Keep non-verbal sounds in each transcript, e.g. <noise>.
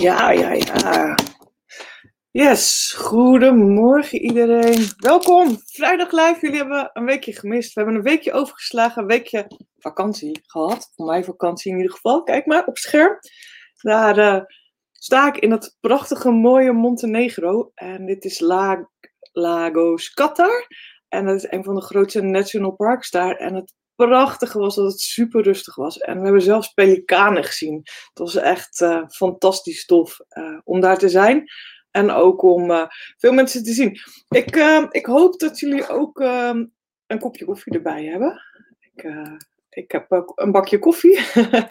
Ja, ja, ja. Yes, goedemorgen iedereen. Welkom, vrijdag live. Jullie hebben een weekje gemist. We hebben een weekje overgeslagen, een weekje vakantie gehad. Voor mij vakantie in ieder geval. Kijk maar op scherm. Daar uh, sta ik in het prachtige, mooie Montenegro. En dit is La Lagos Qatar. En dat is een van de grootste national parks daar. En het prachtige was dat het super rustig was. En we hebben zelfs pelikanen gezien. Het was echt uh, fantastisch tof uh, om daar te zijn. En ook om uh, veel mensen te zien. Ik, ik hoop dat jullie ook ehm, een kopje koffie erbij hebben. Ik, ik heb ook een bakje koffie.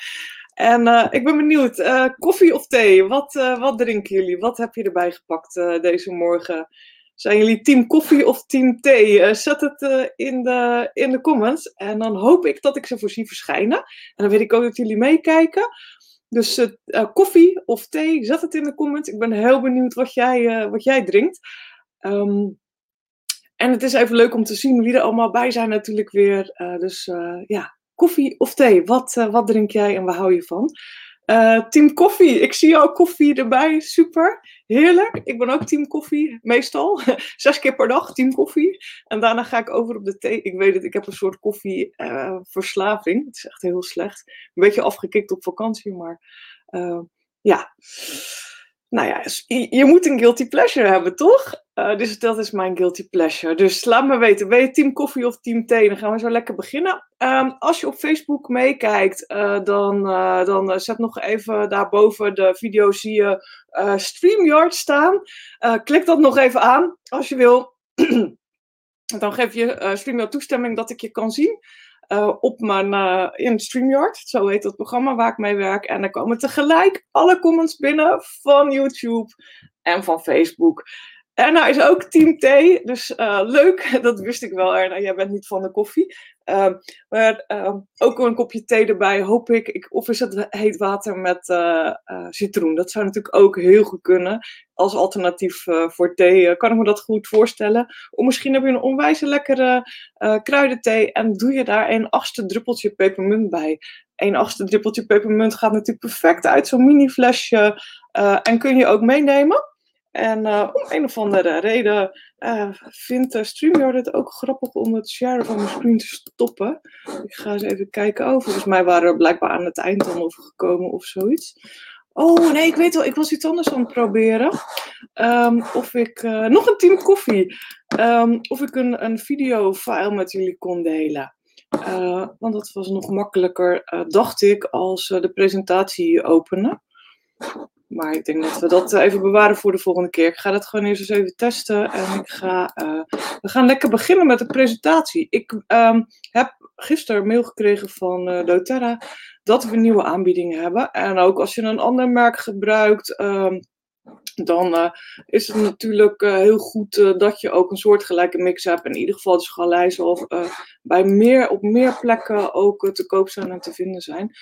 <laughs> en ik ben benieuwd, koffie of thee? Wat, wat drinken jullie? Wat heb je erbij gepakt deze morgen? Zijn jullie team koffie of team thee? Uh, zet het uh, in, de, in de comments. En dan hoop ik dat ik ze voor zie verschijnen. En dan weet ik ook dat jullie meekijken. Dus uh, koffie of thee, zet het in de comments. Ik ben heel benieuwd wat jij, wat jij drinkt. Um, en het is even leuk om te zien wie er allemaal bij zijn natuurlijk weer. dus ja, koffie of thee, wat, wat drink jij en waar hou je van? Uh, team koffie. Ik zie jou koffie erbij. Super. Heerlijk. Ik ben ook team koffie. Meestal. <laughs> Zes keer per dag team koffie. En daarna ga ik over op de thee. Ik weet het, ik heb een soort koffieverslaving. Uh, het is echt heel slecht. Een beetje afgekikt op vakantie, maar uh, ja nou ja, je, moet een guilty pleasure hebben, toch? Uh, dus dat is mijn guilty pleasure. Dus laat me weten, ben je team koffie of team thee? Dan gaan we zo lekker beginnen. Um, als je op Facebook meekijkt, uh, dan, uh, dan zet nog even daarboven de video, zie je StreamYard staan. klik dat nog even aan, als je wil. <clears throat> dan geef je StreamYard toestemming dat ik je kan zien. Uh, op mijn uh, in StreamYard, zo heet het programma waar ik mee werk. En dan komen tegelijk alle comments binnen van YouTube en van Facebook. En nou is ook Team T, dus uh, leuk, <laughs> dat wist ik wel. Erna, jij bent niet van de koffie. Uh, maar uh, ook een kopje thee erbij, hoop ik. ik of is het heet water met uh, citroen? Dat zou natuurlijk ook heel goed kunnen. Als alternatief voor thee kan ik me dat goed voorstellen. Of misschien heb je een onwijs lekkere kruidenthee en doe je daar een achtste druppeltje pepermunt bij. Een achtste druppeltje pepermunt gaat natuurlijk perfect uit zo'n mini flesje en kun je ook meenemen. En uh, om een of andere reden uh, vindt uh, StreamYard het ook grappig om het share van mijn screen te stoppen. Ik ga eens even kijken. Oh, volgens mij waren we blijkbaar aan het eind dan overgekomen of zoiets. Oh, nee, ik weet wel, ik was iets anders aan het proberen. Um, of ik, nog een team koffie. Um, of ik een, een videofile met jullie kon delen. want dat was nog makkelijker, dacht ik, als de presentatie openen. Maar ik denk dat we dat even bewaren voor de volgende keer. Ik ga dat gewoon eerst eens even testen. En ik ga, uh, we gaan lekker beginnen met de presentatie. Ik um, heb gisteren mail gekregen van uh, doTERRA dat we nieuwe aanbiedingen hebben. En ook als je een ander merk gebruikt, um, dan uh, is het natuurlijk heel goed dat je ook een soortgelijke mix hebt. In ieder geval de Schalij zal bij meer, op meer plekken ook te koop zijn en te vinden zijn.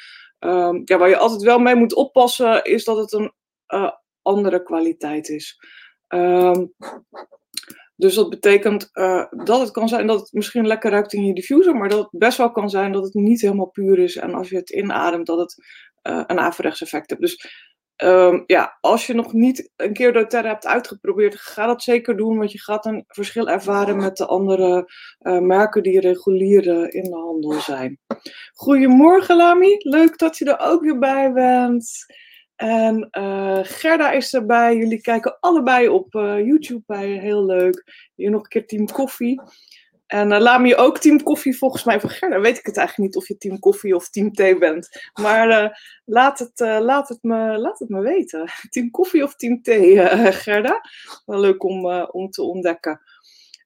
Um, ja, waar je altijd wel mee moet oppassen, is dat het een uh, andere kwaliteit is. Um, dus dat betekent uh, dat het kan zijn dat het misschien lekker ruikt in je diffuser, maar dat het best wel kan zijn dat het niet helemaal puur is. En als je het inademt, dat het uh, een averechts effect hebt. Dus um, ja, als je nog niet een keer doTERRA hebt uitgeprobeerd, ga dat zeker doen, want je gaat een verschil ervaren met de andere uh, merken die regulier in de handel zijn. Goedemorgen Lami, leuk dat je er ook weer bij bent. En uh, Gerda is erbij. Jullie kijken allebei op uh, YouTube bij. Heel leuk. Hier nog een keer Team Koffie. En uh, laat me je ook Team Koffie volgens mij van Gerda. Weet ik het eigenlijk niet of je Team Koffie of Team Thee bent. Maar laat, het, laat, het me, laat het me weten. <laughs> Team Koffie of Team Thee, Gerda. Wel leuk om, om te ontdekken.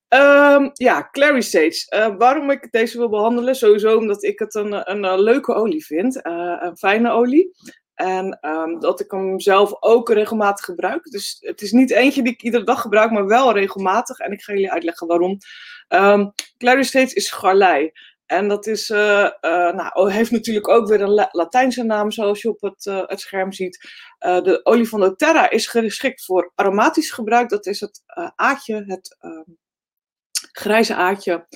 Um, ja, Clary Sage. waarom ik deze wil behandelen? Sowieso omdat ik het een, een, leuke olie vind. een fijne olie. En um, dat ik hem zelf ook regelmatig gebruik. Dus het is niet eentje die ik iedere dag gebruik, maar wel regelmatig. En ik ga jullie uitleggen waarom. Um, is garlei. En dat is, uh, uh, nou, heeft natuurlijk ook weer een Latijnse naam, zoals je op het, uh, het scherm ziet. de olie van doTERRA is geschikt voor aromatisch gebruik. Dat is het aatje, het um, grijze aatje.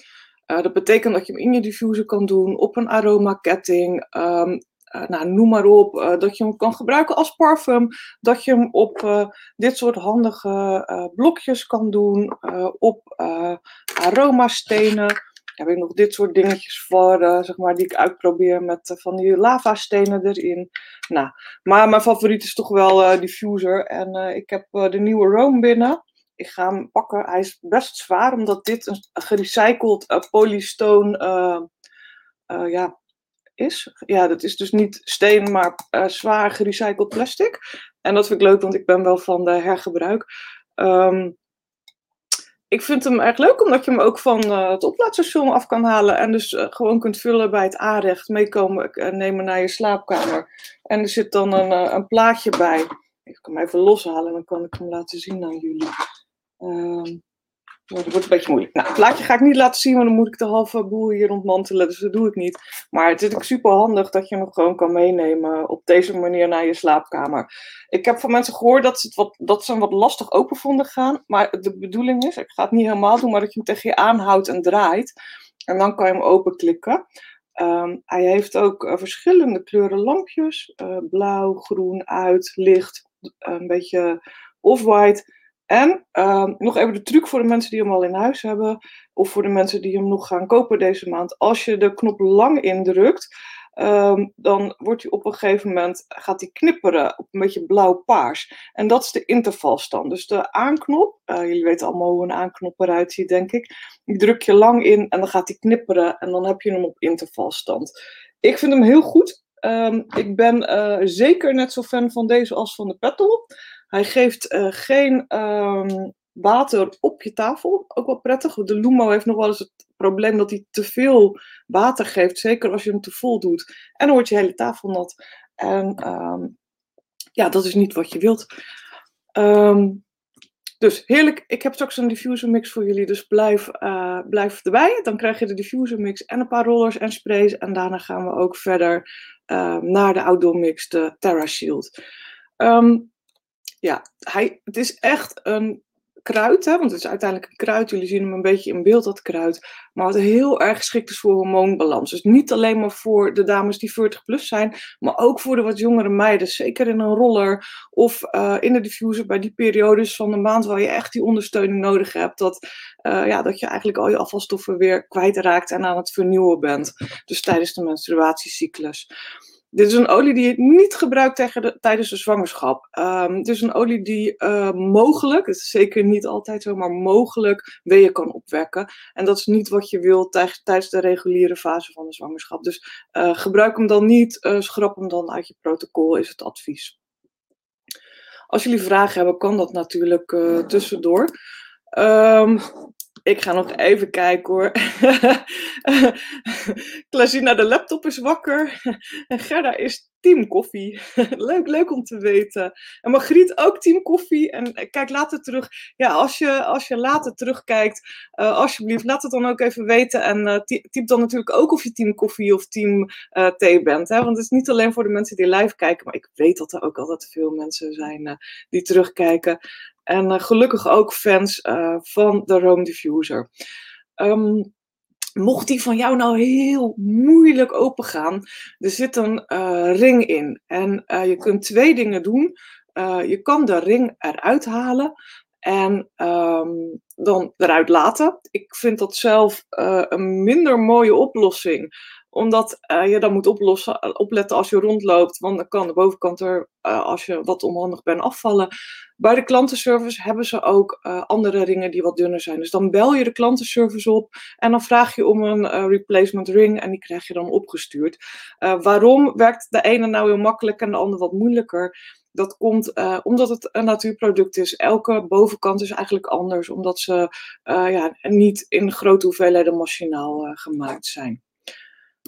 dat betekent dat je hem in je diffuser kan doen, op een aromaketting. Um, nou, noem maar op, dat je hem kan gebruiken als parfum, dat je hem op dit soort handige blokjes kan doen, op aromastenen heb ik nog dit soort dingetjes voor, zeg maar, die ik uitprobeer met van die lavastenen erin. Nou, maar mijn favoriet is toch wel diffuser. En ik heb de nieuwe Rome binnen. Ik ga hem pakken. Hij is best zwaar, omdat dit een gerecycled polystone ja, is. Ja, dat is dus niet steen, maar zwaar gerecycled plastic. En dat vind ik leuk, want ik ben wel van de hergebruik. Um, ik vind hem erg leuk, omdat je hem ook van uh, het oplaadstation af kan halen. En dus uh, gewoon kunt vullen bij het aanrecht, meekomen en nemen naar je slaapkamer. En er zit dan een, een plaatje bij. Ik kan hem even loshalen en dan kan ik hem laten zien aan jullie. Ehm, dat wordt een beetje moeilijk. Nou, het plaatje ga ik niet laten zien, want dan moet ik de halve boel hier ontmantelen. Dus dat doe ik niet. Maar het is ook super handig dat je hem gewoon kan meenemen op deze manier naar je slaapkamer. Ik heb van mensen gehoord dat ze, het wat, dat ze hem wat lastig open vonden gaan. Maar de bedoeling is, ik ga het niet helemaal doen, maar dat je hem tegen je aanhoudt en draait. En dan kan je hem openklikken. Um, hij heeft ook uh, verschillende kleuren lampjes. Uh, blauw, groen, uit, licht, een beetje off-white. En uh, nog even de truc voor de mensen die hem al in huis hebben, of voor de mensen die hem nog gaan kopen deze maand. Als je de knop lang indrukt, um, dan wordt hij op een gegeven moment gaat hij knipperen op een beetje blauw-paars. En dat is de intervalstand. Dus de aanknop, uh, jullie weten allemaal hoe een aanknop eruit ziet, denk ik. Die druk je lang in en dan gaat hij knipperen en dan heb je hem op intervalstand. Ik vind hem heel goed. Um, ik ben uh, zeker net zo fan van deze als van de Petal. Hij geeft uh, geen um, water op je tafel. Ook wel prettig. De Lumo heeft nog wel eens het probleem dat hij te veel water geeft. Zeker als je hem te vol doet. En dan wordt je hele tafel nat. En um, ja, dat is niet wat je wilt. Um, dus heerlijk. Ik heb straks een diffuser mix voor jullie. Dus blijf, uh, blijf erbij. Dan krijg je de diffuser mix en een paar rollers en sprays. En daarna gaan we ook verder naar de outdoor mix, de Terra Shield. Um, ja, hij, het is echt een kruid, hè, want het is uiteindelijk een kruid. Jullie zien hem een beetje in beeld, dat kruid. Maar wat heel erg geschikt is voor hormoonbalans. Dus niet alleen maar voor de dames die 40 plus zijn, maar ook voor de wat jongere meiden. Zeker in een roller of uh, in de diffuser bij die periodes van de maand waar je echt die ondersteuning nodig hebt. Dat, uh, ja, dat je eigenlijk al je afvalstoffen weer kwijtraakt en aan het vernieuwen bent. Dus tijdens de menstruatiecyclus. Dit is een olie die je niet gebruikt tegen de, tijdens de zwangerschap. Um, het is een olie die uh, mogelijk, het is zeker niet altijd zo, maar mogelijk weeën kan opwekken. En dat is niet wat je wilt tijdens de reguliere fase van de zwangerschap. Dus uh, gebruik hem dan niet, uh, schrap hem dan uit je protocol, is het advies. Als jullie vragen hebben, kan dat natuurlijk tussendoor. Um, ik ga nog even kijken hoor. <laughs> Klasina, de laptop is wakker. En Gerda is team koffie. <laughs> leuk, leuk om te weten. En Margriet ook team koffie. En eh, kijk later terug. Ja, als je, als je later terugkijkt, uh, alsjeblieft, laat het dan ook even weten. En uh, typ dan natuurlijk ook of je team koffie of team uh, thee bent. Hè? Want het is niet alleen voor de mensen die live kijken. Maar ik weet dat er ook altijd veel mensen zijn die terugkijken. En gelukkig ook fans van de Rome Diffuser. Um, Mocht die van jou nou heel moeilijk opengaan, er zit een uh, ring in. En je kunt twee dingen doen. Je kan de ring eruit halen en um, dan eruit laten. Ik vind dat zelf een minder mooie oplossing omdat uh, je dan moet oplossen, opletten als je rondloopt. Want dan kan de bovenkant er, uh, als je wat onhandig bent, afvallen. Bij de klantenservice hebben ze ook uh, andere ringen die wat dunner zijn. Dus dan bel je de klantenservice op en dan vraag je om een replacement ring en die krijg je dan opgestuurd. waarom werkt de ene nou heel makkelijk en de andere wat moeilijker? Dat komt omdat het een natuurproduct is. Elke bovenkant is eigenlijk anders, omdat ze ja, niet in grote hoeveelheden machinaal gemaakt zijn.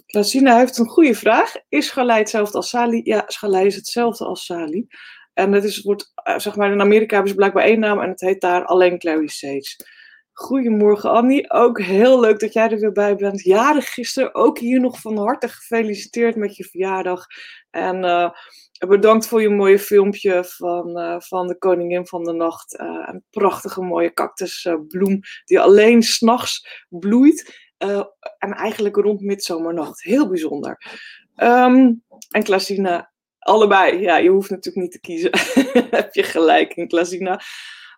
Lazina heeft een goede vraag. Is schalei hetzelfde als sali? Ja, schalei is hetzelfde als sali. En het is, wordt, eh, zeg maar, in Amerika hebben ze blijkbaar één naam en het heet daar alleen Clary Sage. Goedemorgen Annie, ook heel leuk dat jij er weer bij bent. Jarig gisteren, ook hier nog van harte gefeliciteerd met je verjaardag. En uh, bedankt voor je mooie filmpje van, uh, van de Koningin van de Nacht. Uh, een prachtige mooie cactusbloem die alleen s'nachts bloeit. Uh, en eigenlijk rond midzomernacht. Heel bijzonder. Ehm, en Klasina, allebei. Ja, je hoeft natuurlijk niet te kiezen. <laughs> Heb je gelijk in Klasina.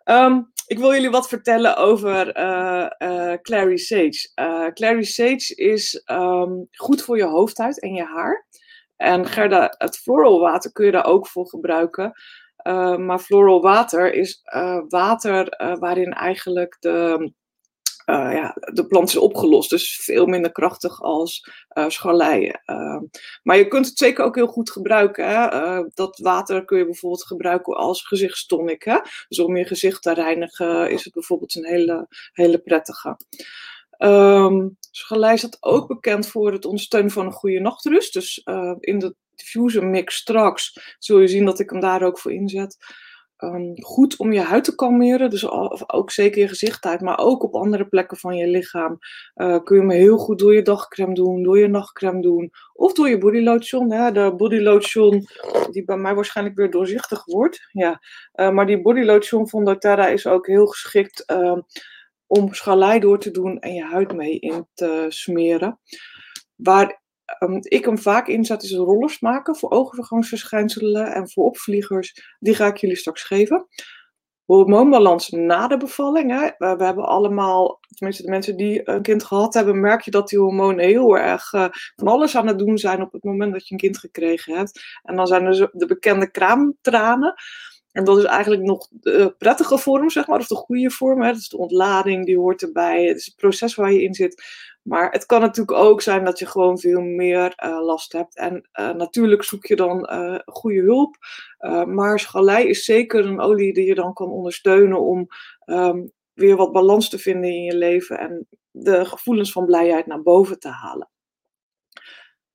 Ehm, ik wil jullie wat vertellen over uh, uh, Clary Sage. Clary Sage is ehm, goed voor je hoofdhuid en je haar. En Gerda, het floral water kun je daar ook voor gebruiken. maar floral water is water waarin eigenlijk de uh, ja, de plant is opgelost. Dus veel minder krachtig als uh, maar je kunt het zeker ook heel goed gebruiken. Hè? dat water kun je bijvoorbeeld gebruiken als gezichtstonic. Dus om je gezicht te reinigen is het bijvoorbeeld een hele, hele prettige. Um, scharlei staat ook bekend voor het ondersteunen van een goede nachtrust. Dus in de diffuser mix straks zul je zien dat ik hem daar ook voor inzet. Ehm, goed om je huid te kalmeren. Dus ook zeker je gezichtheid, maar ook op andere plekken van je lichaam. Uh, kun je hem heel goed door je dagcreme doen, door je nachtcreme doen. Of door je bodylotion. Hè. De bodylotion, die bij mij waarschijnlijk weer doorzichtig wordt. Ja. Uh, maar die bodylotion van doTERRA is ook heel geschikt uh, om schalei door te doen en je huid mee in te smeren. Waar um, ik hem vaak inzet is rollers maken voor overgangsverschijnselen en voor opvliegers. Die ga ik jullie straks geven. Hormoonbalans na de bevalling. Hè. We, hebben allemaal, tenminste de mensen die een kind gehad hebben, merk je dat die hormonen heel erg uh, van alles aan het doen zijn op het moment dat je een kind gekregen hebt. En dan zijn er de bekende kraamtranen. En dat is eigenlijk nog de prettige vorm, zeg maar, of de goede vorm. Hè. Dat is de ontlading, die hoort erbij. Het is het proces waar je in zit. Maar het kan natuurlijk ook zijn dat je gewoon veel meer uh, last hebt. En uh, natuurlijk zoek je dan uh, goede hulp. maar schalei is zeker een olie die je dan kan ondersteunen om um, weer wat balans te vinden in je leven en de gevoelens van blijheid naar boven te halen.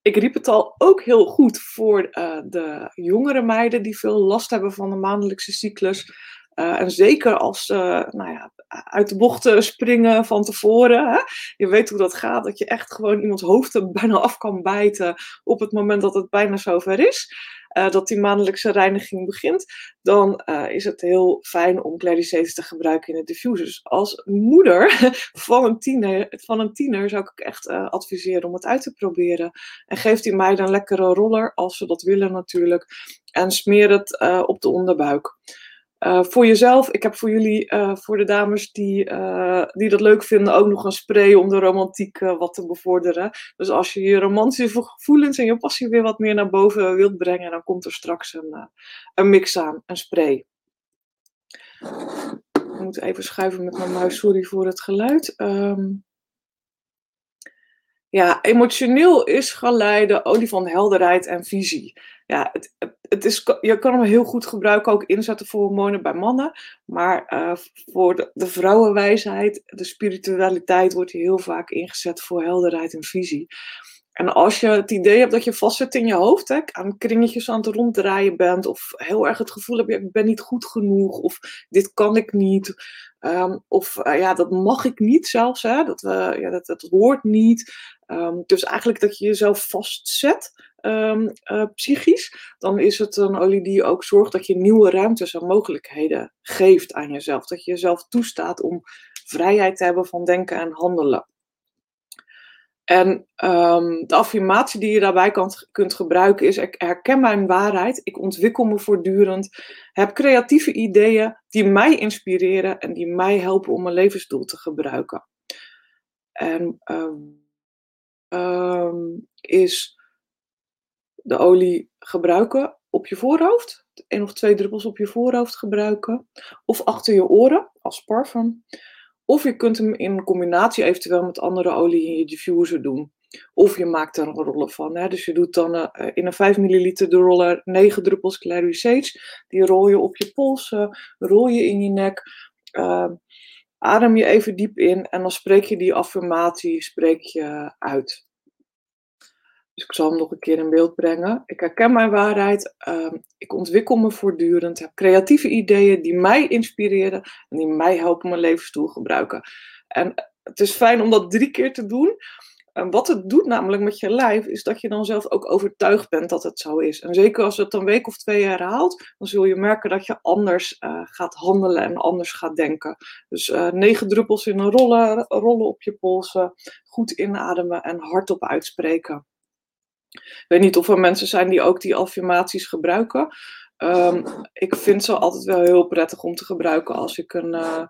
Ik riep het al ook heel goed voor de jongere meiden die veel last hebben van de maandelijkse cyclus. Uh, en zeker als ze nou ja, uit de bochten springen van tevoren. Hè? Je weet hoe dat gaat, dat je echt gewoon iemands hoofd er bijna af kan bijten op het moment dat het bijna zover is. Uh, dat die maandelijkse reiniging begint, dan is het heel fijn om Claricetes te gebruiken in de diffuser. Dus als moeder <laughs> van een tiener, van een tiener zou ik echt adviseren om het uit te proberen. En geef die meiden een lekkere roller, als ze dat willen natuurlijk. En smeer het op de onderbuik. Uh, voor jezelf, ik heb voor jullie, uh, voor de dames die, uh, die dat leuk vinden, ook nog een spray om de romantiek wat te bevorderen. Dus als je je romantische gevoelens en je passie weer wat meer naar boven wilt brengen, dan komt er straks een, een mix aan, een spray. Ik moet even schuiven met mijn muis, sorry voor het geluid. Um, ja, emotioneel is geleide olie van helderheid en visie. Ja, het, het is, je kan hem heel goed gebruiken, ook inzetten voor hormonen bij mannen. Maar uh, voor de, de, vrouwenwijsheid, de spiritualiteit, wordt hij heel vaak ingezet voor helderheid en visie. En als je het idee hebt dat je vastzit in je hoofd, hè, aan kringetjes aan het ronddraaien bent, of heel erg het gevoel hebt, ik ben niet goed genoeg, of dit kan ik niet, um, of uh, ja, dat mag ik niet zelfs, hè, dat, uh, ja, dat, dat hoort niet. Um, dus eigenlijk dat je jezelf vastzet, um, uh, psychisch, dan is het een olie die ook zorgt dat je nieuwe ruimtes en mogelijkheden geeft aan jezelf. Dat je jezelf toestaat om vrijheid te hebben van denken en handelen. En um, de affirmatie die je daarbij kan, kunt gebruiken is: ik herken mijn waarheid, ik ontwikkel me voortdurend, heb creatieve ideeën die mij inspireren en die mij helpen om mijn levensdoel te gebruiken. En um, is de olie gebruiken op je voorhoofd, één of twee druppels op je voorhoofd gebruiken, of achter je oren als parfum. Of je kunt hem in combinatie eventueel met andere olie in je diffuser doen. Of je maakt er een roller van. Dus je doet dan uh, in een 5 milliliter de roller 9 druppels Clary Sage. Die rol je op je polsen, rol je in je nek. Uh, adem je even diep in en dan spreek je die affirmatie spreek je uit. Dus ik zal hem nog een keer in beeld brengen. Ik herken mijn waarheid. Uh, ik ontwikkel me voortdurend. Heb creatieve ideeën die mij inspireren en die mij helpen mijn levensdoel gebruiken. En het is fijn om dat drie keer te doen. En wat het doet namelijk met je lijf, is dat je dan zelf ook overtuigd bent dat het zo is. En zeker als het een week of twee herhaalt, dan zul je merken dat je anders uh, gaat handelen en anders gaat denken. Dus uh, negen druppels in een rollen, rollen op je polsen, goed inademen en hardop uitspreken. Ik weet niet of er mensen zijn die ook die affirmaties gebruiken. Ehm, ik vind ze altijd wel heel prettig om te gebruiken als ik een, uh,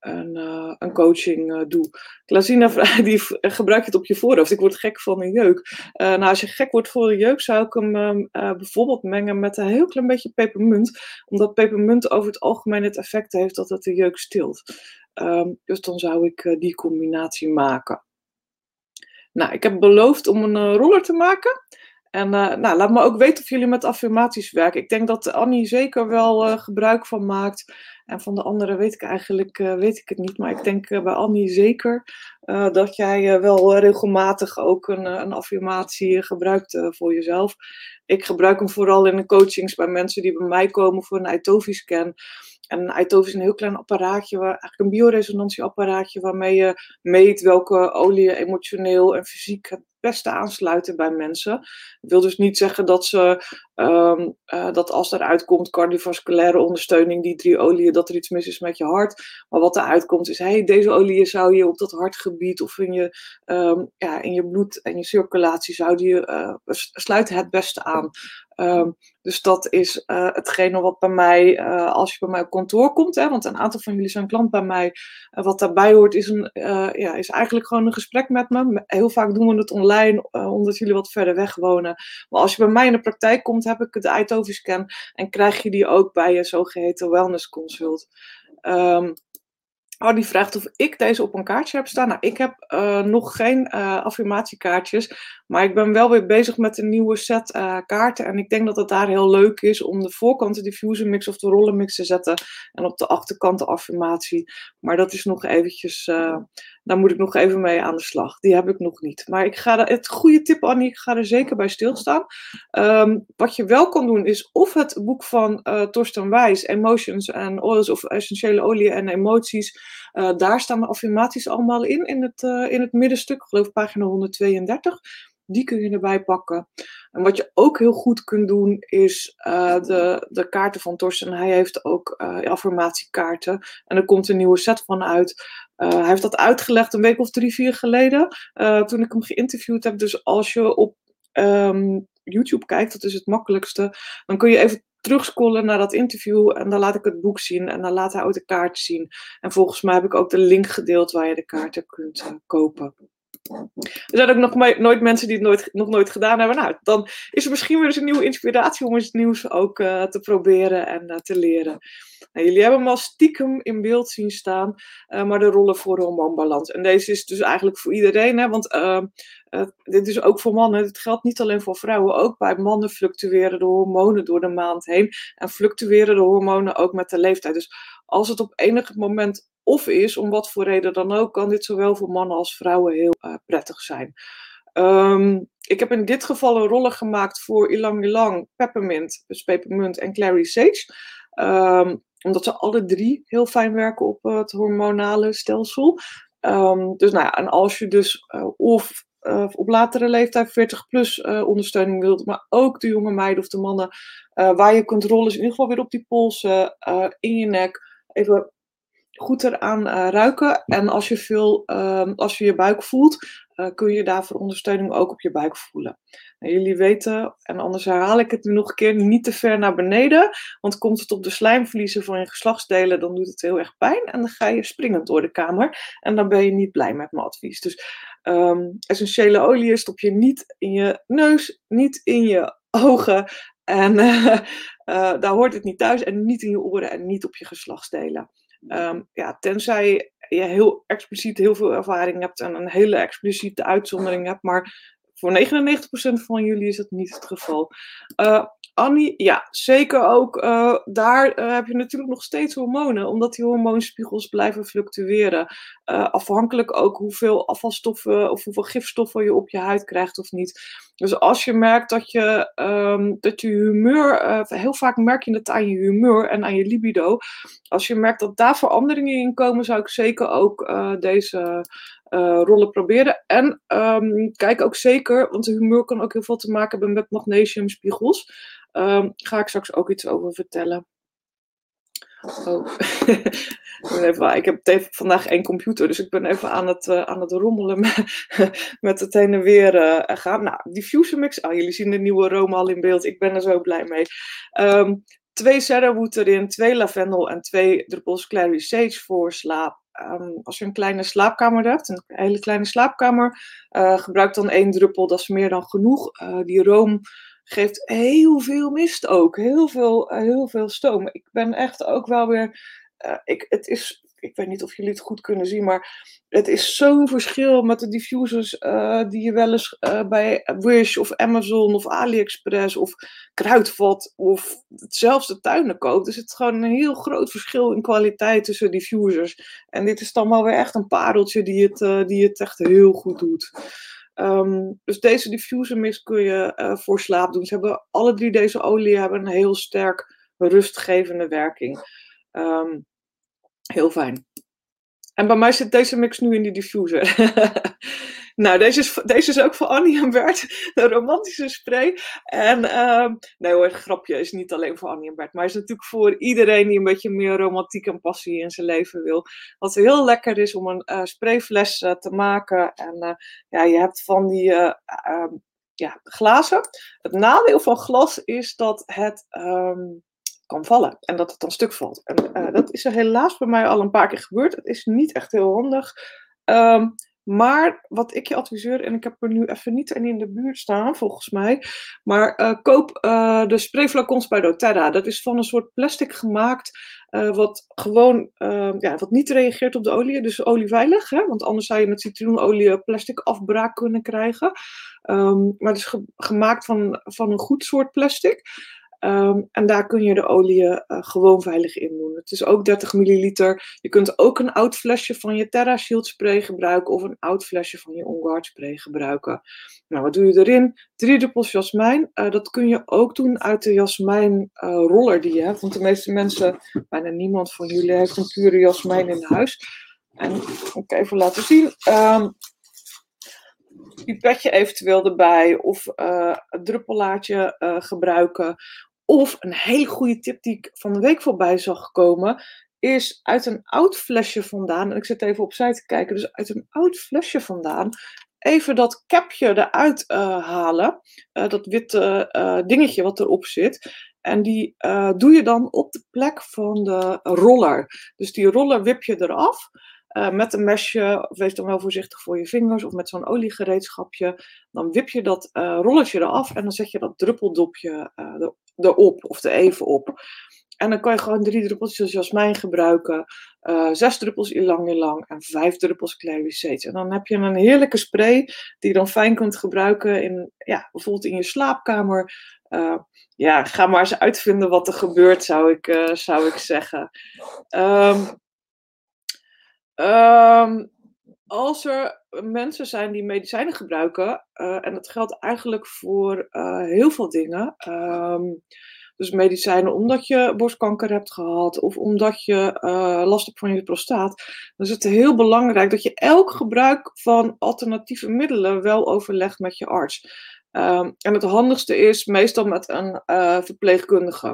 een, uh, een coaching uh, doe. Klasina <laughs> die gebruik je het op je voorhoofd. Ik word gek van een jeuk. nou, als je gek wordt voor een jeuk, zou ik hem ehm, bijvoorbeeld mengen met een heel klein beetje pepermunt. Omdat pepermunt over het algemeen het effect heeft dat het de jeuk stilt. Um, dus dan zou ik die combinatie maken. Nou, ik heb beloofd om een roller te maken. En uh, nou, laat me ook weten of jullie met affirmaties werken. Ik denk dat Annie zeker wel uh, gebruik van maakt. En van de anderen weet ik eigenlijk weet ik het niet. Maar ik denk bij Annie zeker dat jij wel regelmatig ook een, een affirmatie gebruikt voor jezelf. Ik gebruik hem vooral in de coachings bij mensen die bij mij komen voor een Itovi-scan. En een ITOV is een heel klein apparaatje, waar, eigenlijk een bioresonantieapparaatje, waarmee je meet welke oliën emotioneel en fysiek het beste aansluiten bij mensen. Dat wil dus niet zeggen dat, ze, um, uh, dat als eruit komt cardiovasculaire ondersteuning, die drie oliën, dat er iets mis is met je hart. Maar wat eruit komt is, hey, deze oliën zou je op dat hartgebied of in je, um, ja, in je bloed en je circulatie zouden je, uh, sluiten het beste aan. Um, dus dat is uh, hetgene wat bij mij, als je bij mij op kantoor komt, hè, want een aantal van jullie zijn klant bij mij, wat daarbij hoort is, een, ja, is eigenlijk gewoon een gesprek met me. Heel vaak doen we het online, omdat jullie wat verder weg wonen. Maar als je bij mij in de praktijk komt, heb ik de iTovi-scan en krijg je die ook bij je zogeheten wellness consult. Um, Oh, die vraagt of ik deze op een kaartje heb staan. Nou, ik heb uh, nog geen uh, affirmatiekaartjes. Maar ik ben wel weer bezig met een nieuwe set uh, kaarten. En ik denk dat het daar heel leuk is om de voorkant de diffuser mix of de rollenmix te zetten. En op de achterkant de affirmatie. Maar dat is nog eventjes daar moet ik nog even mee aan de slag. Die heb ik nog niet. Maar ik ga het goede tip, Annie, ik ga er zeker bij stilstaan. Um, wat je wel kan doen, is of het boek van uh, Torsten Wijs, Emotions and Oils of Essentiële Olie en Emoties. Uh, daar staan de affirmaties allemaal in, in het, uh, in het middenstuk, geloof pagina 132. Die kun je erbij pakken. En wat je ook heel goed kunt doen, is uh, de, de kaarten van Torsten. Hij heeft ook uh, affirmatiekaarten. En er komt een nieuwe set van uit. Uh, hij heeft dat uitgelegd een week of drie, vier geleden. toen ik hem geïnterviewd heb. Dus als je op um, YouTube kijkt, dat is het makkelijkste. Dan kun je even terugscrollen naar dat interview. En dan laat ik het boek zien. En dan laat hij ook de kaart zien. En volgens mij heb ik ook de link gedeeld waar je de kaarten kunt kopen. Er zijn ook nog nooit mensen die het nooit, nog nooit gedaan hebben. Nou, dan is er misschien weer eens een nieuwe inspiratie om iets nieuws ook uh, te proberen en uh, te leren. Nou, jullie hebben hem al stiekem in beeld zien staan, uh, maar de rollen voor hormoonbalans. En deze is dus eigenlijk voor iedereen, hè, want dit is ook voor mannen. Het geldt niet alleen voor vrouwen. Ook bij mannen fluctueren de hormonen door de maand heen. En fluctueren de hormonen ook met de leeftijd. Dus als het op enig moment of is, om wat voor reden dan ook, kan dit zowel voor mannen als vrouwen heel uh, prettig zijn. Um, ik heb in dit geval een rollen gemaakt voor Ilang Ilang, Peppermint, dus en Clary Sage. Um, omdat ze alle drie heel fijn werken op het hormonale stelsel. Um, dus nou ja, en als je dus uh, of uh, op latere leeftijd 40 plus ondersteuning wilt, maar ook de jonge meiden of de mannen, waar je kunt rollen, is in ieder geval weer op die polsen, in je nek, even goed eraan uh, ruiken. En als je, veel, uh, als je je buik voelt, uh, kun je daarvoor ondersteuning ook op je buik voelen. En jullie weten, en anders herhaal ik het nu nog een keer, niet te ver naar beneden. Want komt het op de slijmvliezen van je geslachtsdelen, dan doet het heel erg pijn. En dan ga je springend door de kamer. En dan ben je niet blij met mijn advies. Dus um, essentiële olie stop je niet in je neus, niet in je ogen. En <laughs> daar hoort het niet thuis. En niet in je oren en niet op je geslachtsdelen. Um, ja, tenzij je heel expliciet heel veel ervaring hebt en een hele expliciete uitzondering hebt, maar voor 99% van jullie is dat niet het geval. Uh, Annie, ja, zeker ook. Uh, daar uh, heb je natuurlijk nog steeds hormonen, omdat die hormoonspiegels blijven fluctueren. Uh, afhankelijk ook hoeveel afvalstoffen of hoeveel gifstoffen je op je huid krijgt of niet. Dus als je merkt dat je, um, dat je humeur, heel vaak merk je het aan je humeur en aan je libido. Als je merkt dat daar veranderingen in komen, zou ik zeker ook deze rollen proberen. En um, kijk ook zeker, want de humeur kan ook heel veel te maken hebben met magnesiumspiegels. Um, ga ik straks ook iets over vertellen. Oh. <laughs> ik heb vandaag één computer, dus ik ben even aan het, uh, aan het rommelen <laughs> met, het heen en weer uh, gaan. Nou, diffuser mix. Ah, jullie zien de nieuwe Rome al in beeld. Ik ben er zo blij mee. Um, twee cedarwood erin, twee lavendel en twee druppels clary sage voor slaap. Um, als je een kleine slaapkamer hebt, een hele kleine slaapkamer, uh, gebruik dan één druppel, dat is meer dan genoeg. die room geeft heel veel mist ook. Heel veel, uh, heel veel stoom. Ik ben echt ook wel weer. Uh, ik, het is, ik weet niet of jullie het goed kunnen zien, maar het is zo'n verschil met de diffusers uh, die je wel eens bij Wish of Amazon of AliExpress of Kruidvat of zelfs de tuinen koopt. Er zit gewoon een heel groot verschil in kwaliteit tussen diffusers. En dit is dan wel weer echt een pareltje die het, die het echt heel goed doet. Um, dus deze diffuser mist kun je uh, voor slaap doen. Ze hebben, alle drie deze oliën hebben een heel sterk rustgevende werking. Um, heel fijn. En bij mij zit deze mix nu in die diffuser. <laughs> Nou, deze is, deze is ook voor Annie en Bert, <laughs> een romantische spray. En uh, nee hoor, grapje is niet alleen voor Annie en Bert, maar is natuurlijk voor iedereen die een beetje meer romantiek en passie in zijn leven wil. Wat heel lekker is om een uh, sprayfles uh, te maken. En uh, ja, je hebt van die ehm, ja, glazen. Het nadeel van glas is dat het um, kan vallen en dat het dan stuk valt. En dat is er helaas bij mij al een paar keer gebeurd. Het is niet echt heel handig. Um, maar wat ik je adviseer, en ik heb er nu even niet in de buurt staan, volgens mij. Maar uh, koop uh, de sprayflacons bij doTERRA. Dat is van een soort plastic gemaakt. Uh, wat gewoon ja, wat niet reageert op de olie. Dus olieveilig. Hè? Want anders zou je met citroenolie plastic afbraak kunnen krijgen. Um, maar het is ge gemaakt van, van een goed soort plastic. Um, en daar kun je de olie uh, gewoon veilig in doen. Het is ook 30 milliliter. Je kunt ook een oud flesje van je Terra Shield spray gebruiken of een oud flesje van je On Guard spray gebruiken. Nou, wat doe je erin? Drie druppels jasmijn. Uh, dat kun je ook doen uit de jasmijn uh, roller die je hebt. Want de meeste mensen, bijna niemand van jullie, heeft een pure jasmijn in huis. En ik even laten zien. Um, pipetje eventueel erbij of uh, een druppellaatje uh, gebruiken. Of een hele goede tip die ik van de week voorbij zag komen, is uit een oud flesje vandaan, en ik zit even opzij te kijken, dus uit een oud flesje vandaan, even dat capje eruit uh, halen, uh, dat witte uh, dingetje wat erop zit. En die doe je dan op de plek van de roller. Dus die roller wip je eraf. Met een mesje, wees dan wel voorzichtig voor je vingers, of met zo'n oliegereedschapje. Dan wip je dat rolletje eraf en dan zet je dat druppeldopje uh, erop, of er even op. En dan kan je gewoon drie druppeltjes jasmijn gebruiken, zes druppels ilang ilang en vijf druppels sage. En dan heb je een heerlijke spray die je dan fijn kunt gebruiken in, ja, bijvoorbeeld in je slaapkamer. ja, ga maar eens uitvinden wat er gebeurt, zou ik, zou ik zeggen. Um, als er mensen zijn die medicijnen gebruiken, uh, en dat geldt eigenlijk voor uh, heel veel dingen. Um, dus medicijnen omdat je borstkanker hebt gehad of omdat je uh, last hebt van je prostaat. Dan is het heel belangrijk dat je elk gebruik van alternatieve middelen wel overlegt met je arts. Um, en het handigste is meestal met een uh, verpleegkundige,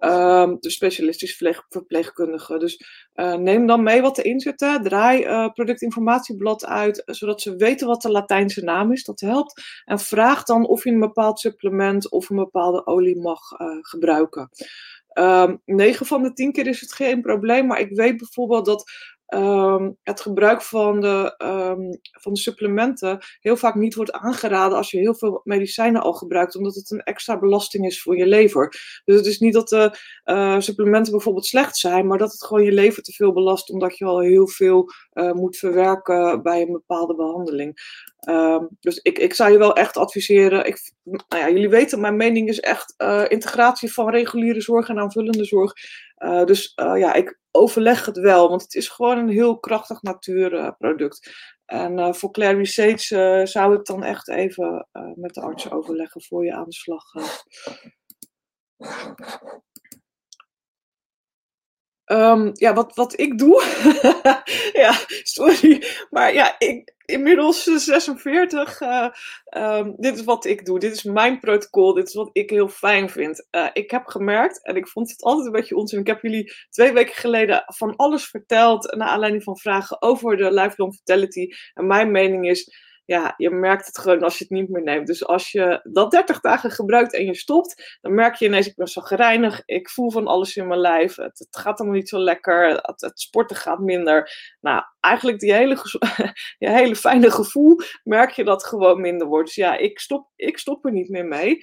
um, de specialistisch verpleegkundige. Dus uh, neem dan mee wat erin zit. Draai uh, productinformatieblad uit, zodat ze weten wat de Latijnse naam is. Dat helpt. En vraag dan of je een bepaald supplement of een bepaalde olie mag gebruiken. Um, ehm, 9 van de 10 keer is het geen probleem, maar ik weet bijvoorbeeld dat um, het gebruik van de, um, van de supplementen heel vaak niet wordt aangeraden als je heel veel medicijnen al gebruikt, omdat het een extra belasting is voor je lever. Dus het is niet dat de uh, supplementen bijvoorbeeld slecht zijn, maar dat het gewoon je lever te veel belast, omdat je al heel veel uh, moet verwerken bij een bepaalde behandeling. Um, dus ik, ik zou je wel echt adviseren. Ik, nou ja, jullie weten, mijn mening is echt uh, integratie van reguliere zorg en aanvullende zorg. Dus ja, ik overleg het wel, want het is gewoon een heel krachtig natuurproduct. En voor Clary Sage zou ik dan echt even met de arts overleggen voor je aan de slag gaat. <laughs> Um, ja, wat, wat ik doe. <laughs> ja, sorry. Maar ja, ik, inmiddels 46. Uh, um, dit is wat ik doe. Dit is mijn protocol. Dit is wat ik heel fijn vind. Uh, ik heb gemerkt, en ik vond het altijd een beetje onzin. Ik heb jullie twee weken geleden van alles verteld. Naar aanleiding van vragen over de lifelong vitality. En mijn mening is ja, je merkt het gewoon als je het niet meer neemt. Dus als je dat 30 dagen gebruikt en je stopt, dan merk je ineens, ik ben zo gereinig, ik voel van alles in mijn lijf, het, gaat allemaal niet zo lekker, het, het, sporten gaat minder. Nou, eigenlijk die hele, je <laughs> hele fijne gevoel, merk je dat gewoon minder wordt. Dus ja, ik stop, ik stop er niet meer mee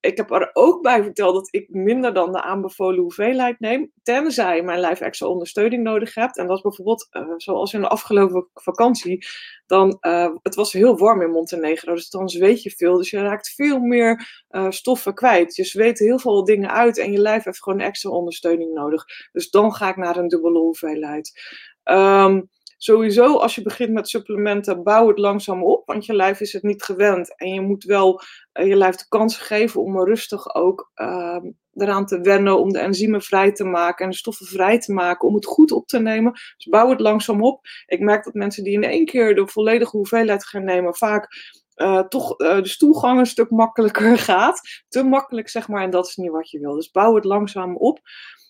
ik heb er ook bij verteld dat ik minder dan de aanbevolen hoeveelheid neem, tenzij mijn lijf extra ondersteuning nodig hebt. En dat is bijvoorbeeld, uh, zoals in de afgelopen vakantie, dan, uh, het was heel warm in Montenegro, dus dan zweet je veel. Dus je raakt veel meer uh, stoffen kwijt. Je zweet heel veel dingen uit en je lijf heeft gewoon extra ondersteuning nodig. Dus dan ga ik naar een dubbele hoeveelheid. Um, sowieso als je begint met supplementen, bouw het langzaam op, want je lijf is het niet gewend. En je moet wel uh, je lijf de kans geven om rustig ook uh, eraan te wennen, om de enzymen vrij te maken en de stoffen vrij te maken, om het goed op te nemen. Dus bouw het langzaam op. Ik merk dat mensen die in één keer de volledige hoeveelheid gaan nemen, vaak uh, toch uh, de stoelgang een stuk makkelijker <laughs> gaat. Te makkelijk, zeg maar, en dat is niet wat je wil. Dus bouw het langzaam op.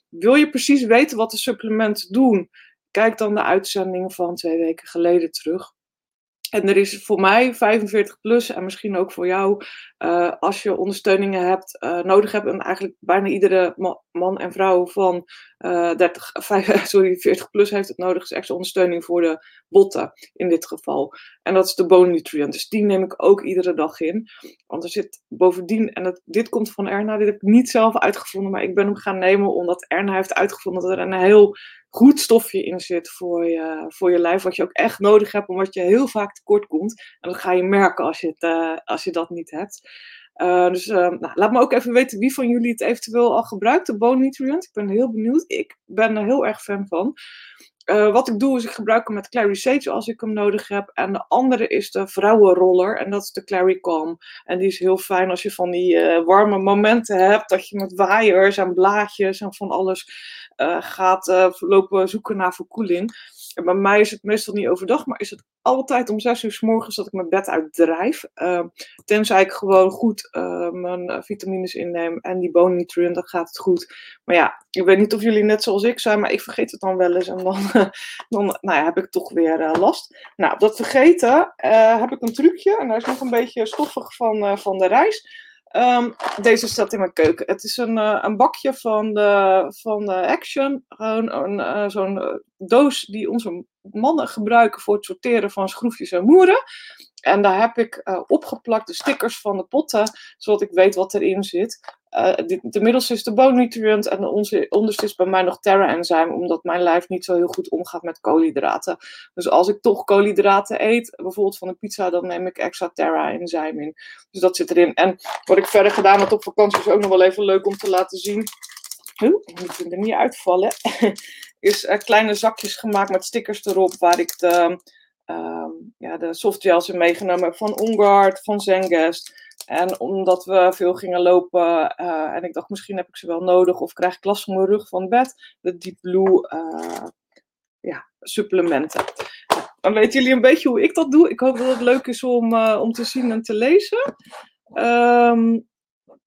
Wil je precies weten wat de supplementen doen? Kijk dan de uitzending van twee weken geleden terug. En er is voor mij 45 plus en misschien ook voor jou, uh, als je ondersteuningen hebt, uh, nodig hebt. En eigenlijk bijna iedere man en vrouw van uh, 30, 5, sorry, 40 plus heeft het nodig. is extra ondersteuning voor de botten in dit geval. En dat is de bone nutrient. Dus die neem ik ook iedere dag in. Want er zit bovendien, en dit komt van Erna, dit heb ik niet zelf uitgevonden, maar ik ben hem gaan nemen omdat Erna heeft uitgevonden dat er een heel goed stofje in zit voor je, voor je lijf, wat je ook echt nodig hebt, omdat je heel vaak tekort komt. En dat ga je merken als het, uh, als je dat niet hebt. Uh, dus uh, nou, laat me ook even weten wie van jullie het eventueel al gebruikt, de bone nutrient. Ik ben heel benieuwd. Ik ben er heel erg fan van. Uh, wat ik doe is ik gebruik hem met Clary Sage als ik hem nodig heb. En de andere is de vrouwenroller en dat is de Clary Calm. En die is heel fijn als je van die uh, warme momenten hebt. Dat je met waaiers en blaadjes en van alles uh, gaat lopen zoeken naar verkoeling. En bij mij is het meestal niet overdag, maar is het altijd om zes uur s morgens dat ik mijn bed uitdrijf. Uh, tenzij ik gewoon goed mijn vitamines inneem en die bone nutrient, dan gaat het goed. Maar ja, ik weet niet of jullie net zoals ik zijn, maar ik vergeet het dan wel eens. En dan, <laughs> dan nou ja, heb ik toch weer uh, last. Nou, dat vergeten heb ik een trucje. En daar is nog een beetje stoffig van, van de reis. Um, deze staat in mijn keuken. Het is een, een bakje van de, van Action. Gewoon zo'n doos die onze mannen gebruiken voor het sorteren van schroefjes en moeren. En daar heb ik uh, opgeplakt de stickers van de potten, zodat ik weet wat erin zit. Uh, de, de middelste is de bone nutrient en de onze, onderste is bij mij nog Terra enzyme, omdat mijn lijf niet zo heel goed omgaat met koolhydraten. Dus als ik toch koolhydraten eet, bijvoorbeeld van een pizza, dan neem ik extra Terra enzyme in. Dus dat zit erin. En wat ik verder gedaan heb op vakantie is ook nog wel even leuk om te laten zien. Oeh, ik moet er niet uitvallen. <laughs> is uh, kleine zakjes gemaakt met stickers erop waar ik de, um, ja, de softgels in meegenomen van Ongard, van Zengest. En omdat we veel gingen lopen uh, en ik dacht misschien heb ik ze wel nodig of krijg ik last van mijn rug van bed, de Deep Blue uh, ja, supplementen. Dan weten jullie een beetje hoe ik dat doe. Ik hoop dat het leuk is om, uh, om te zien en te lezen. Um,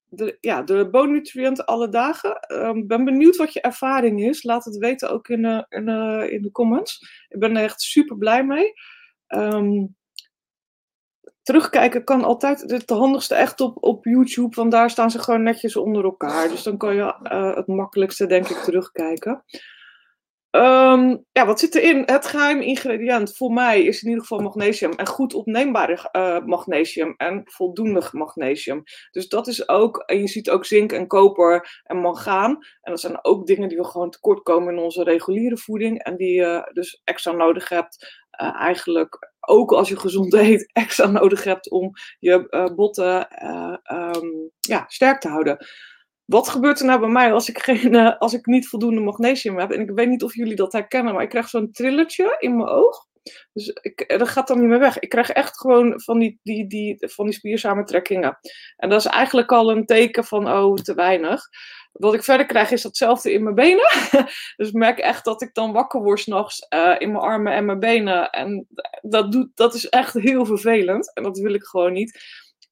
de, ja, de bonutriënt alle dagen. Ik um, ben benieuwd wat je ervaring is. Laat het weten ook in, in, in de comments. Ik ben er echt super blij mee. Um, terugkijken kan altijd het handigste echt op, op YouTube, want daar staan ze gewoon netjes onder elkaar. Dus dan kan je uh, het makkelijkste, denk ik, terugkijken. Um, ja, wat zit erin? Het geheim ingrediënt voor mij is in ieder geval magnesium. En goed opneembare uh, magnesium en voldoende magnesium. Dus dat is ook, en je ziet ook zink en koper en mangaan. En dat zijn ook dingen die we gewoon tekort komen in onze reguliere voeding. En die je dus extra nodig hebt. Uh, eigenlijk ook als je gezond <laughs> eet, extra nodig hebt om je uh, botten um, ja, sterk te houden. Wat gebeurt er nou bij mij als ik, geen, als ik niet voldoende magnesium heb? En ik weet niet of jullie dat herkennen, maar ik krijg zo'n trilletje in mijn oog. Dus ik, dat gaat dan niet meer weg. Ik krijg echt gewoon van die, die, die, van die spiersamentrekkingen. En dat is eigenlijk al een teken van, oh, te weinig. Wat ik verder krijg is datzelfde in mijn benen. <laughs> dus ik merk echt dat ik dan wakker word s'nachts uh, in mijn armen en mijn benen. En dat, doet, dat is echt heel vervelend. En dat wil ik gewoon niet.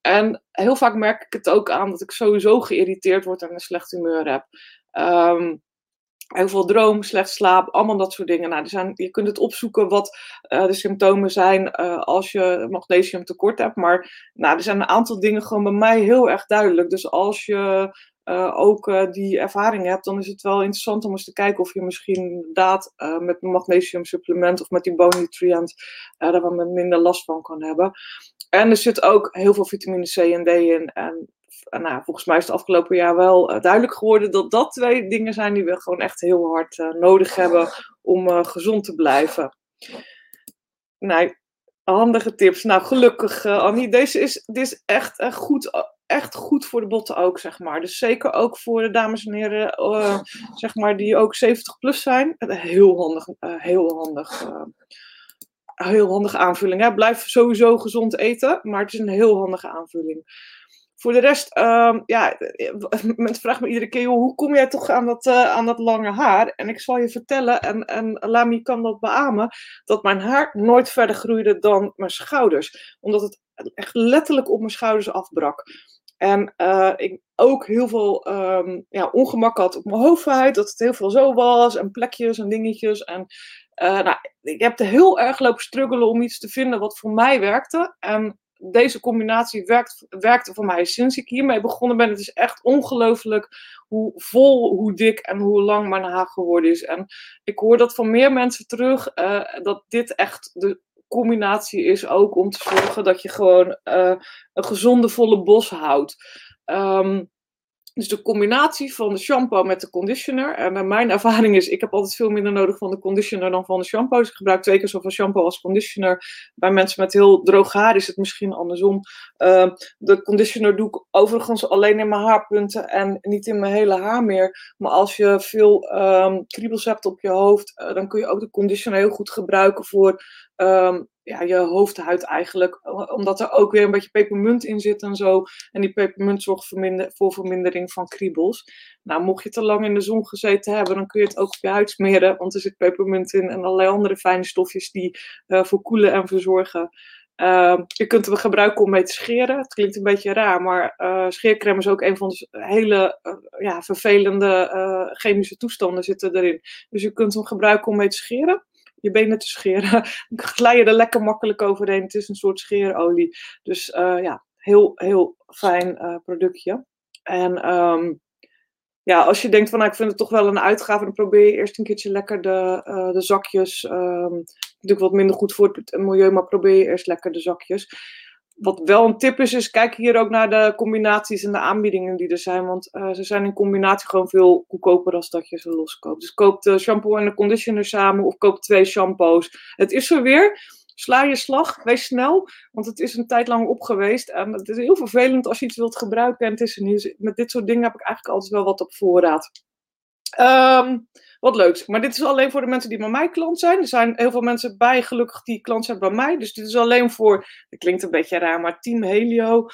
En heel vaak merk ik het ook aan dat ik sowieso geïrriteerd word en een slecht humeur heb. Um, heel veel droom, slecht slaap, allemaal dat soort dingen. Nou, er zijn, je kunt het opzoeken wat uh, de symptomen zijn uh, als je magnesium tekort hebt. Maar nou, er zijn een aantal dingen gewoon bij mij heel erg duidelijk. Dus als je uh, ook die ervaring hebt, dan is het wel interessant om eens te kijken of je misschien inderdaad met een magnesium supplement of met die bone nutrient daar wat minder last van kan hebben. En er zit ook heel veel vitamine C en D in. En nou, volgens mij is het afgelopen jaar wel duidelijk geworden dat dat twee dingen zijn die we gewoon echt heel hard nodig hebben om gezond te blijven. Nou, handige tips. Nou, gelukkig Annie, deze is, dit is echt, echt, goed, echt goed voor de botten ook, zeg maar. Dus zeker ook voor de dames en heren, zeg maar, die ook 70 plus zijn. Heel handig, heel handig heel handige aanvulling. Hè? Blijf sowieso gezond eten, maar het is een heel handige aanvulling. Voor de rest, uh, ja, <laughs> mensen vragen me iedere keer, hoe kom jij toch aan dat, uh, aan dat lange haar? En ik zal je vertellen, en, en Lami kan dat beamen, dat mijn haar nooit verder groeide dan mijn schouders. Omdat het echt letterlijk op mijn schouders afbrak. En uh, ik ook heel veel um, ja, ongemak had op mijn hoofdhuid, dat het heel veel zo was, en plekjes en dingetjes. En nou, ik heb er heel erg lopen struggelen om iets te vinden wat voor mij werkte. En deze combinatie werkt, werkte voor mij sinds ik hiermee begonnen ben. Het is echt ongelooflijk hoe vol, hoe dik en hoe lang mijn haar geworden is. En ik hoor dat van meer mensen terug, uh, dat dit echt de combinatie is ook om te zorgen dat je gewoon uh, een gezonde, volle bos houdt. Um, dus de combinatie van de shampoo met de conditioner. En mijn ervaring is, ik heb altijd veel minder nodig van de conditioner dan van de shampoo. Dus ik gebruik twee keer zoveel shampoo als conditioner. Bij mensen met heel droog haar is het misschien andersom. Uh, de conditioner doe ik overigens alleen in mijn haarpunten en niet in mijn hele haar meer. Maar als je veel um, kriebels hebt op je hoofd, uh, dan kun je ook de conditioner heel goed gebruiken voor um, ja, je hoofdhuid eigenlijk. Omdat er ook weer een beetje pepermunt in zit en zo. En die pepermunt zorgt voor vermindering van kriebels. Nou, mocht je te lang in de zon gezeten hebben, dan kun je het ook op je huid smeren. Want er zit pepermunt in en allerlei andere fijne stofjes die uh, voor koelen en verzorgen. Uh, je kunt hem gebruiken om mee te scheren. Het klinkt een beetje raar, maar uh, is ook een van de hele uh, ja, vervelende chemische toestanden zitten erin. Dus je kunt hem gebruiken om mee te scheren je benen te scheren. <laughs> Glij je er lekker makkelijk overheen. Het is een soort scheerolie. Dus uh, ja, heel, heel fijn uh, productje. En um, ja, als je denkt van nou, ik vind het toch wel een uitgave, dan probeer je eerst een keertje lekker de, uh, de zakjes. Um, natuurlijk wat minder goed voor het milieu, maar probeer je eerst lekker de zakjes wat wel een tip is, is kijk hier ook naar de combinaties en de aanbiedingen die er zijn. Want uh, ze zijn in combinatie gewoon veel goedkoper dan dat je ze loskoopt. Dus koop de shampoo en de conditioner samen of koop twee shampoos. Het is er weer. Sla je slag, wees snel, want het is een tijd lang op geweest. En het is heel vervelend als je iets wilt gebruiken en het is niet. Met dit soort dingen heb ik eigenlijk altijd wel wat op voorraad. Um, wat leuks. Maar dit is alleen voor de mensen die bij mij klant zijn. Er zijn heel veel mensen bij, gelukkig, die klant zijn bij mij. Dus dit is alleen voor, dat klinkt een beetje raar, maar Team Helio.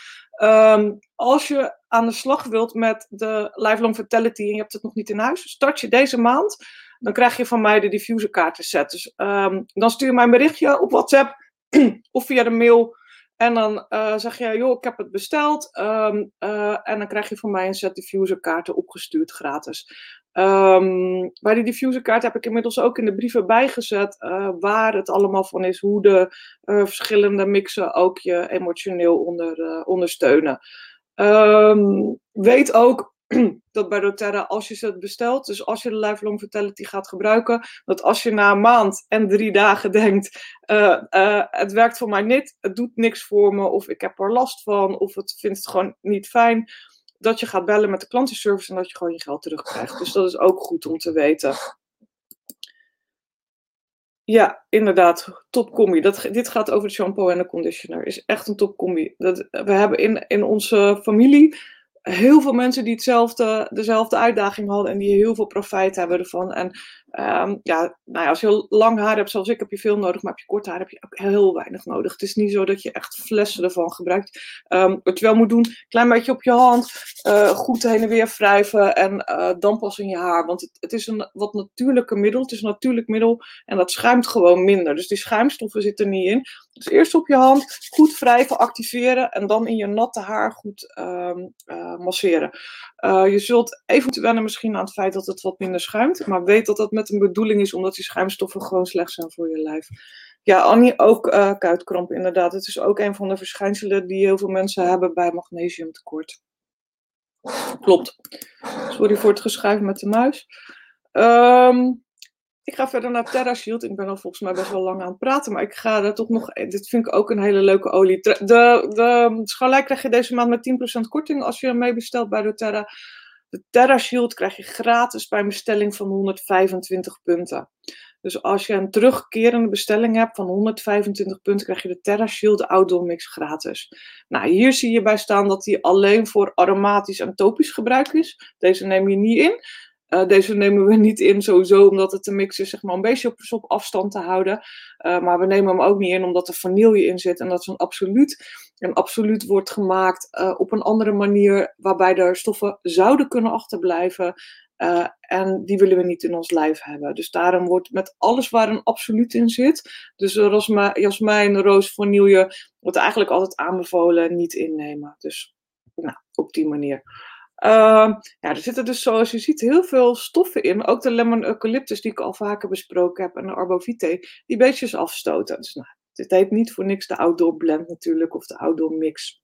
Um, als je aan de slag wilt met de Lifelong Vitality en je hebt het nog niet in huis, start je deze maand. Dan krijg je van mij de diffuser kaarten set. Dus um, dan stuur je mij een berichtje op WhatsApp <clears throat> of via de mail. En dan uh, zeg je, joh, ik heb het besteld. Um, uh, en dan krijg je van mij een set diffuser kaarten opgestuurd gratis. Um, bij die diffuserkaart heb ik inmiddels ook in de brieven bijgezet uh, waar het allemaal van is, hoe de uh, verschillende mixen ook je emotioneel onder, uh, ondersteunen. Um, weet ook <clears throat> dat bij doTERRA, als je ze bestelt, dus als je de Lifelong Vitality gaat gebruiken, dat als je na een maand en drie dagen <laughs> denkt, het werkt voor mij niet, het doet niks voor me, of ik heb er last van, of het vindt het gewoon niet fijn, dat je gaat bellen met de klantenservice en dat je gewoon je geld terugkrijgt. Dus dat is ook goed om te weten. Ja, inderdaad, topcombi. Dat, dit gaat over de shampoo en de conditioner. Is echt een topcombi. Dat, we hebben in, in onze familie heel veel mensen die hetzelfde, dezelfde uitdaging hadden en die heel veel profijt hebben ervan. En Ehm, ja, nou als je lang haar hebt zoals ik, heb je veel nodig. Maar heb je kort haar, heb je ook heel weinig nodig. Het is niet zo dat je echt flessen ervan gebruikt. Um, wat je wel moet doen, klein beetje op je hand. Uh, goed heen en weer wrijven. En uh, dan pas in je haar. Want het, het, is een wat natuurlijke middel. Het is een natuurlijk middel. En dat schuimt gewoon minder. Dus die schuimstoffen zitten niet in. Dus eerst op je hand, goed wrijven, activeren. En dan in je natte haar goed um, uh, masseren. je zult even moeten misschien aan het feit dat het wat minder schuimt. Maar weet dat dat met een bedoeling is, omdat die schuimstoffen gewoon slecht zijn voor je lijf. Ja, Annie, ook uh, kuitkramp inderdaad. Het is ook een van de verschijnselen die heel veel mensen hebben bij magnesiumtekort. Klopt. Sorry voor het geschuif met de muis. Um, ik ga verder naar Terra Shield. Ik ben al volgens mij best wel lang aan het praten, maar ik ga er toch nog. Dit vind ik ook een hele leuke olie. De, de, de krijg je deze maand met 10% korting als je hem mee bestelt bij doTERRA. De Terra Shield krijg je gratis bij een bestelling van 125 punten. Dus als je een terugkerende bestelling hebt van 125 punten, krijg je de Terra Shield Outdoor Mix gratis. Nou, hier zie je bij staan dat die alleen voor aromatisch en topisch gebruik is. Deze neem je niet in. Uh, deze nemen we niet in sowieso omdat het een mix is, zeg maar, een beetje op, afstand te houden. Uh, maar we nemen hem ook niet in omdat er vanille in zit. En dat is een absoluut. En absoluut wordt gemaakt uh, op een andere manier waarbij er stoffen zouden kunnen achterblijven. en die willen we niet in ons lijf hebben. Dus daarom wordt met alles waar een absoluut in zit. Dus jasmijn, roos, vanille, wordt eigenlijk altijd aanbevolen niet innemen. Dus nou, op die manier. Uh, ja, er zitten dus zoals je ziet heel veel stoffen in. Ook de lemon eucalyptus die ik al vaker besproken heb en de arbovitae, die beetjes afstoten. Dus nou, dit heet niet voor niks de outdoor blend natuurlijk of de outdoor mix.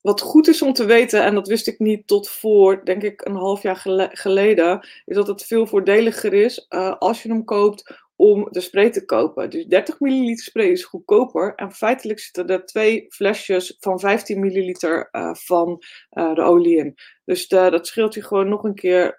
Wat goed is om te weten, en dat wist ik niet tot voor, denk ik, een half jaar geleden, is dat het veel voordeliger is uh, als je hem koopt om de spray te kopen. Dus 30 milliliter spray is goedkoper. En feitelijk zitten er twee flesjes van 15 milliliter uh, van uh, de olie in. Dus de, dat scheelt je gewoon nog een keer 25%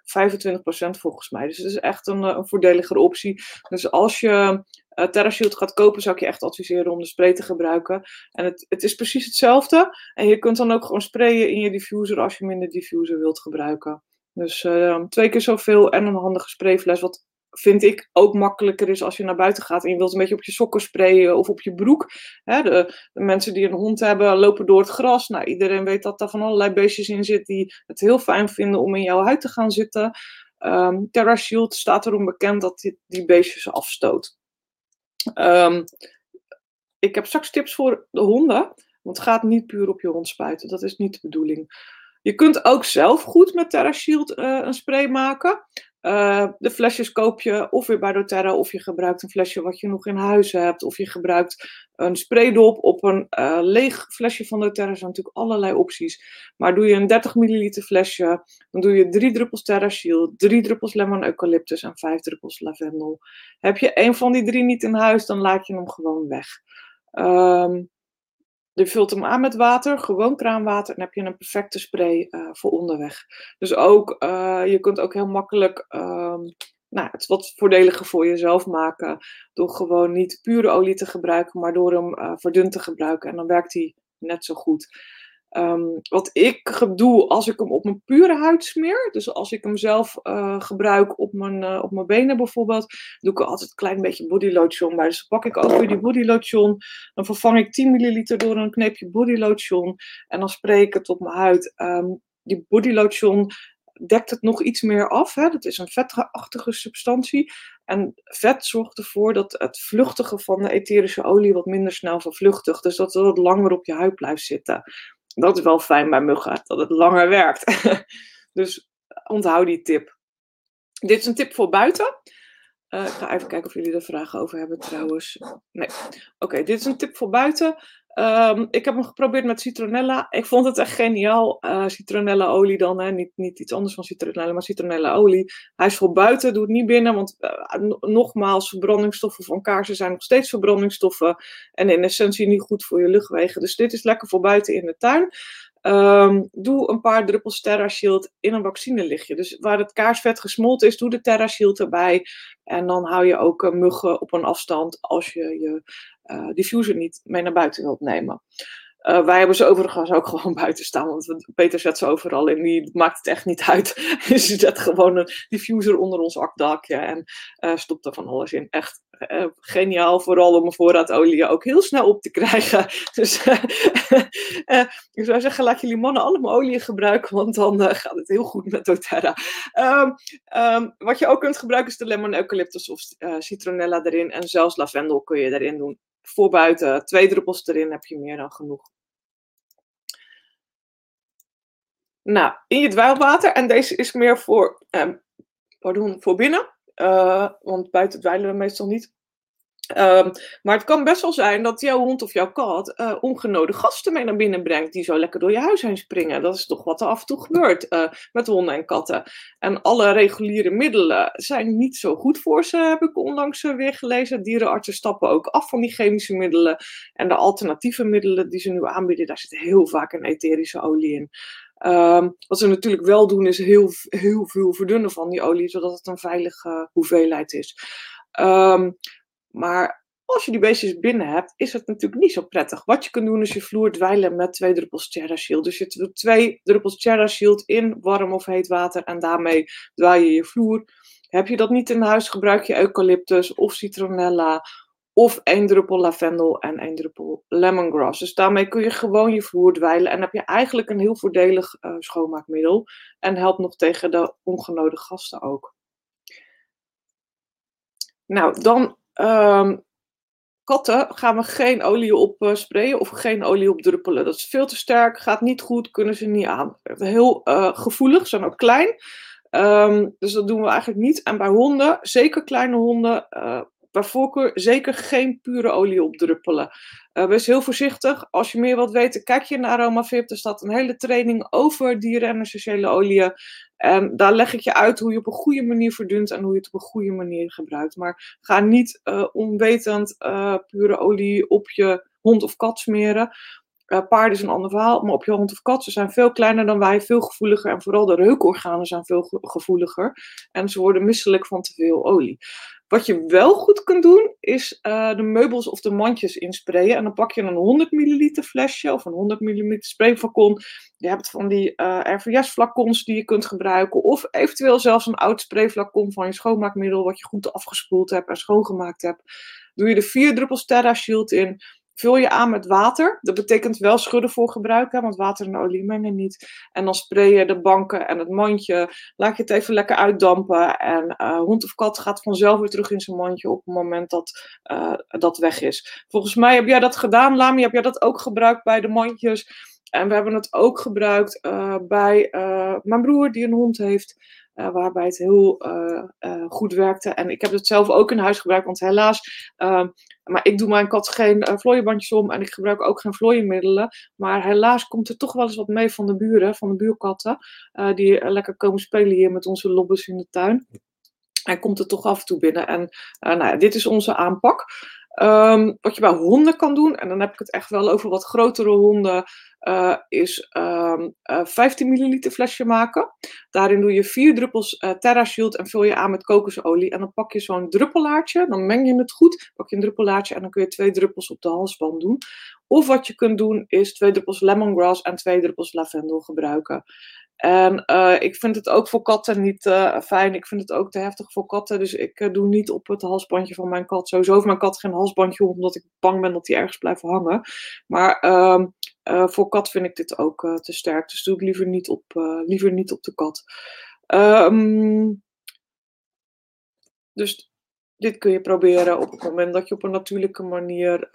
volgens mij. Dus het is echt een, een voordeligere optie. Dus als je uh, TerraShield gaat kopen, zou ik je echt adviseren om de spray te gebruiken. En het, het is precies hetzelfde. En je kunt dan ook gewoon sprayen in je diffuser als je hem in de diffuser wilt gebruiken. Dus twee keer zoveel en een handige sprayfles, wat vind ik ook makkelijker is als je naar buiten gaat en je wilt een beetje op je sokken sprayen of op je broek. Hè, de, mensen die een hond hebben lopen door het gras. Nou, iedereen weet dat daar van allerlei beestjes in zit die het heel fijn vinden om in jouw huid te gaan zitten. Um, Terra Shield staat erom bekend dat die, die beestjes afstoot. Um, ik heb straks tips voor de honden. Want het gaat niet puur op je hond spuiten. Dat is niet de bedoeling. Je kunt ook zelf goed met Terra Shield uh, een spray maken. Uh, de flesjes koop je of weer bij doTERRA, of je gebruikt een flesje wat je nog in huis hebt, of je gebruikt een spraydop op een uh, leeg flesje van doTERRA. Er zijn natuurlijk allerlei opties. Maar doe je een 30 milliliter flesje, dan doe je drie druppels Terra Shield, drie druppels lemon eucalyptus en vijf druppels lavendel. Heb je een van die drie niet in huis, dan laat je hem gewoon weg. Um, je vult hem aan met water, gewoon kraanwater, en heb je een perfecte spray uh, voor onderweg. Dus ook, uh, je kunt ook heel makkelijk um, nou, het wat voordeliger voor jezelf maken. Door gewoon niet pure olie te gebruiken, maar door hem uh, verdund te gebruiken. En dan werkt hij net zo goed. Um, wat ik doe als ik hem op mijn pure huid smeer, dus als ik hem zelf uh, gebruik op mijn, uh, op mijn benen bijvoorbeeld, doe ik altijd een klein beetje body lotion bij. Dus pak ik ook weer die body lotion, dan vervang ik 10 milliliter door een kneepje body lotion en dan spray ik het op mijn huid. Um, die body lotion dekt het nog iets meer af. Hè? Dat is een vetachtige substantie. En vet zorgt ervoor dat het vluchtige van de etherische olie wat minder snel vervluchtigt. Dus dat het wat langer op je huid blijft zitten. Dat is wel fijn bij muggen, dat het langer werkt. <laughs> dus onthoud die tip. Dit is een tip voor buiten. Uh, ik ga even kijken of jullie er vragen over hebben trouwens. Nee. Oké, dit is een tip voor buiten. Um, ik heb hem geprobeerd met citronella. Ik vond het echt geniaal. Uh, citronella olie dan, hè. Niet, niet iets anders van citronella, maar citronella olie. Hij is voor buiten, doe het niet binnen, want uh, nogmaals, verbrandingsstoffen van kaarsen zijn nog steeds verbrandingsstoffen. En in essentie niet goed voor je luchtwegen. Dus dit is lekker voor buiten in de tuin. Um, doe een paar druppels Terra Shield in een vaccinelichtje. Dus waar het kaarsvet gesmolten is, doe de Terra Shield erbij. En dan hou je ook uh, muggen op een afstand als je je uh, diffuser niet mee naar buiten wilt nemen. Uh, wij hebben ze overigens ook <laughs> gewoon buiten staan, want Peter zet ze overal in. Die maakt het echt niet uit. <laughs> dus je zet gewoon een diffuser onder ons akdakje en uh, stopt er van alles in. Echt geniaal, vooral om een voorraadolie ook heel snel op te krijgen. <laughs> Dus ik zou zeggen, laat jullie mannen allemaal olie gebruiken, want dan gaat het heel goed met doTERRA. Um, um, wat je ook kunt gebruiken is de lemon eucalyptus of citronella erin. En zelfs lavendel kun je erin doen voor buiten. Twee druppels erin heb je meer dan genoeg. Nou, in je dweilwater. En deze is meer voor, eh, voor binnen. Uh, want buiten dweilen we meestal niet. Um, maar het kan best wel zijn dat jouw hond of jouw kat uh, ongenode gasten mee naar binnen brengt. Die zo lekker door je huis heen springen. Dat is toch wat er af en toe gebeurt uh, met honden en katten. En alle reguliere middelen zijn niet zo goed voor ze, heb ik onlangs uh, weer gelezen. Dierenartsen stappen ook af van die chemische middelen. En de alternatieve middelen die ze nu aanbieden, daar zit heel vaak een etherische olie in. Um, wat ze natuurlijk wel doen, is heel, heel veel verdunnen van die olie, zodat het een veilige hoeveelheid is. Um, maar als je die beestjes binnen hebt, is het natuurlijk niet zo prettig. Wat je kunt doen is je vloer dweilen met twee druppels Terra Shield. Dus je doet twee druppels Terra Shield in warm of heet water en daarmee dwaai je je vloer. Heb je dat niet in huis, gebruik je eucalyptus of citronella of één druppel lavendel en één druppel lemongrass. Dus daarmee kun je gewoon je vloer dweilen en heb je eigenlijk een heel voordelig uh, schoonmaakmiddel. En helpt nog tegen de ongenode gasten ook. Nou, dan um, katten gaan we geen olie op uh, sprayen of geen olie op druppelen. Dat is veel te sterk, gaat niet goed, kunnen ze niet aan. Heel uh, gevoelig, zijn ook klein. Um, dus dat doen we eigenlijk niet. En bij honden, zeker kleine honden, uh, voorkeur zeker geen pure olie opdruppelen. Uh, wees heel voorzichtig. Als je meer wilt weten, kijk je naar AromaVip. Er staat een hele training over dieren en essentiële oliën. En daar leg ik je uit hoe je op een goede manier verdunt en hoe je het op een goede manier gebruikt. Maar ga niet uh, onwetend uh, pure olie op je hond of kat smeren. Paarden is een ander verhaal, maar op je hond of kat, ze zijn veel kleiner dan wij, veel gevoeliger. En vooral de reukorganen zijn veel gevoeliger. En ze worden misselijk van te veel olie. Wat je wel goed kunt doen, is uh, de meubels of de mandjes insprayen. En dan pak je een 100 milliliter flesje of een 100 milliliter sprayflacon. Je hebt van die uh, RVS flacons die je kunt gebruiken. Of eventueel zelfs een oud sprayflacon van je schoonmaakmiddel wat je goed afgespoeld hebt en schoongemaakt hebt. Doe je er vier druppels Terra Shield in vul je aan met water. Dat betekent wel schudden voor gebruiken, want water en olie mengen niet. En dan spray je de banken en het mandje. Laat je het even lekker uitdampen. En uh, hond of kat gaat vanzelf weer terug in zijn mandje op het moment dat uh, dat weg is. Volgens mij heb jij dat gedaan, Lami. Heb jij dat ook gebruikt bij de mandjes? En we hebben het ook gebruikt uh, bij mijn broer die een hond heeft. Uh, waarbij het heel uh, uh, goed werkte. En ik heb het zelf ook in huis gebruikt, want helaas, ehm, maar ik doe mijn kat geen vlooienbandjes om en ik gebruik ook geen vlooienmiddelen. Maar helaas komt er toch wel eens wat mee van de buren, van de buurkatten, die lekker komen spelen hier met onze lobbes in de tuin. En komt er toch af en toe binnen. En nou dit is onze aanpak. Um, wat je bij honden kan doen, en dan heb ik het echt wel over wat grotere honden, uh, is um, uh, 15 milliliter flesje maken. Daarin doe je vier druppels uh, Terra Shield en vul je aan met kokosolie. En dan pak je zo'n druppelaartje, dan meng je het goed, pak je een druppelaartje en dan kun je twee druppels op de halsband doen. Of wat je kunt doen is twee druppels lemongrass en twee druppels lavendel gebruiken. En uh, ik vind het ook voor katten niet uh, fijn. Ik vind het ook te heftig voor katten. Dus ik uh, doe niet op het halsbandje van mijn kat. Sowieso heeft mijn kat geen halsbandje omdat ik bang ben dat die ergens blijft hangen. Maar ehm, voor kat vind ik dit ook te sterk. Dus doe ik liever niet op, liever niet op de kat. Um, dus dit kun je proberen op het moment dat je op een natuurlijke manier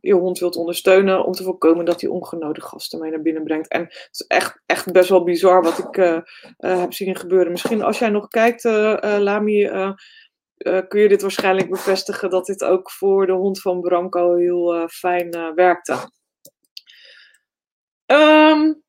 je hond wilt ondersteunen. Om te voorkomen dat hij ongenode gasten mee naar binnen brengt. En het is echt, echt best wel bizar wat ik uh, uh, heb zien gebeuren. Misschien als jij nog kijkt, Lami, kun je dit waarschijnlijk bevestigen. Dat dit ook voor de hond van Branco heel fijn werkte. Um,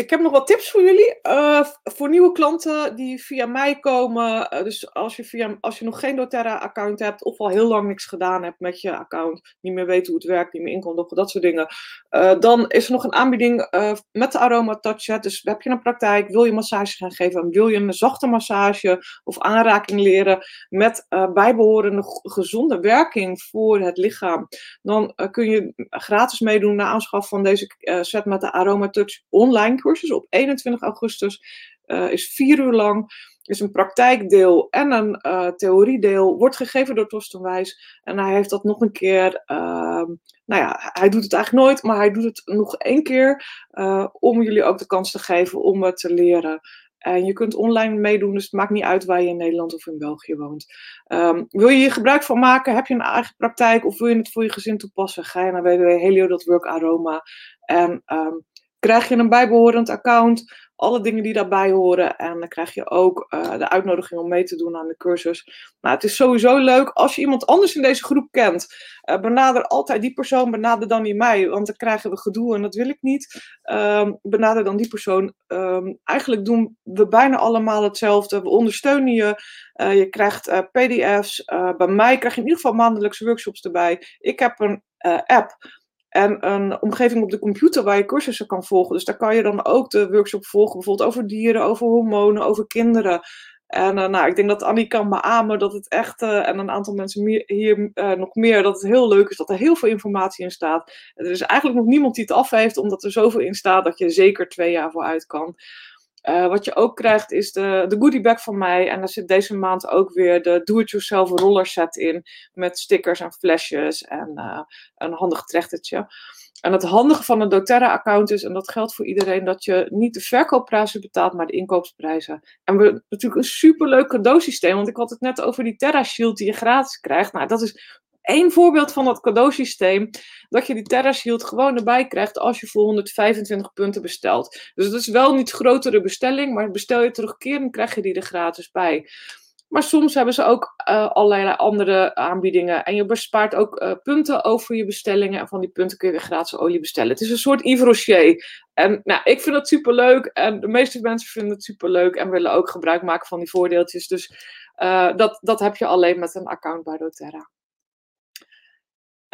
ik heb nog wat tips voor jullie. Uh, voor nieuwe klanten die via mij komen. Uh, dus als je, via, als je nog geen doTERRA-account hebt. of al heel lang niks gedaan hebt met je account. niet meer weet hoe het werkt, niet meer in dat soort dingen. Uh, dan is er nog een aanbieding met de Aroma Touch. Dus heb je een praktijk, wil je massage gaan geven. wil je een zachte massage of aanraking leren. met bijbehorende gezonde werking voor het lichaam. Dan kun je gratis meedoen na aanschaf van deze set met de Aroma Touch online op 21 augustus. Uh, is vier uur lang. Is een praktijkdeel en een uh, theoriedeel. Wordt gegeven door Torsten Wijs. En hij heeft dat nog een keer. Uh, nou ja, hij doet het eigenlijk nooit, maar hij doet het nog één keer. Uh, om jullie ook de kans te geven om het te leren. En je kunt online meedoen, dus het maakt niet uit waar je in Nederland of in België woont. Um, wil je hier gebruik van maken? Heb je een eigen praktijk of wil je het voor je gezin toepassen? Ga je naar www.helio.workaroma en um, krijg je een bijbehorend account, alle dingen die daarbij horen. En dan krijg je ook uh, de uitnodiging om mee te doen aan de cursus. Nou, het is sowieso leuk als je iemand anders in deze groep kent. Uh, benader altijd die persoon, benader dan niet mij, want dan krijgen we gedoe en dat wil ik niet. Um, benader dan die persoon. Um, eigenlijk doen we bijna allemaal hetzelfde. We ondersteunen je. Uh, je krijgt PDF's. bij mij krijg je in ieder geval maandelijks workshops erbij. Ik heb een app en een omgeving op de computer waar je cursussen kan volgen. Dus daar kan je dan ook de workshop volgen, bijvoorbeeld over dieren, over hormonen, over kinderen. En uh, nou, ik denk dat Annie kan beamen dat het echt, uh, en een aantal mensen hier uh, nog meer, dat het heel leuk is dat er heel veel informatie in staat. Er is eigenlijk nog niemand die het af heeft, omdat er zoveel in staat dat je zeker twee jaar vooruit kan. Uh, wat je ook krijgt is de, de goodie bag van mij. En daar zit deze maand ook weer de do-it-yourself roller set in. Met stickers en flesjes en uh, een handig trechtertje. En het handige van een doTERRA-account is, en dat geldt voor iedereen, dat je niet de verkoopprijzen betaalt, maar de inkoopsprijzen. En we hebben natuurlijk een superleuk cadeausysteem, want ik had het net over die Terra Shield die je gratis krijgt. Nou, dat is één voorbeeld van dat cadeausysteem. Dat je die Terra Shield gewoon erbij krijgt als je voor 125 punten bestelt. Dus het is wel niet grotere bestelling, maar bestel je terugkerend krijg je die er gratis bij. Maar soms hebben ze ook uh, allerlei andere aanbiedingen. En je bespaart ook uh, punten over je bestellingen. En van die punten kun je weer gratis olie bestellen. Het is een soort Yves Rocher. En nou, ik vind het superleuk. En de meeste mensen vinden het superleuk. En willen ook gebruik maken van die voordeeltjes. Dus uh, dat, dat heb je alleen met een account bij doTERRA.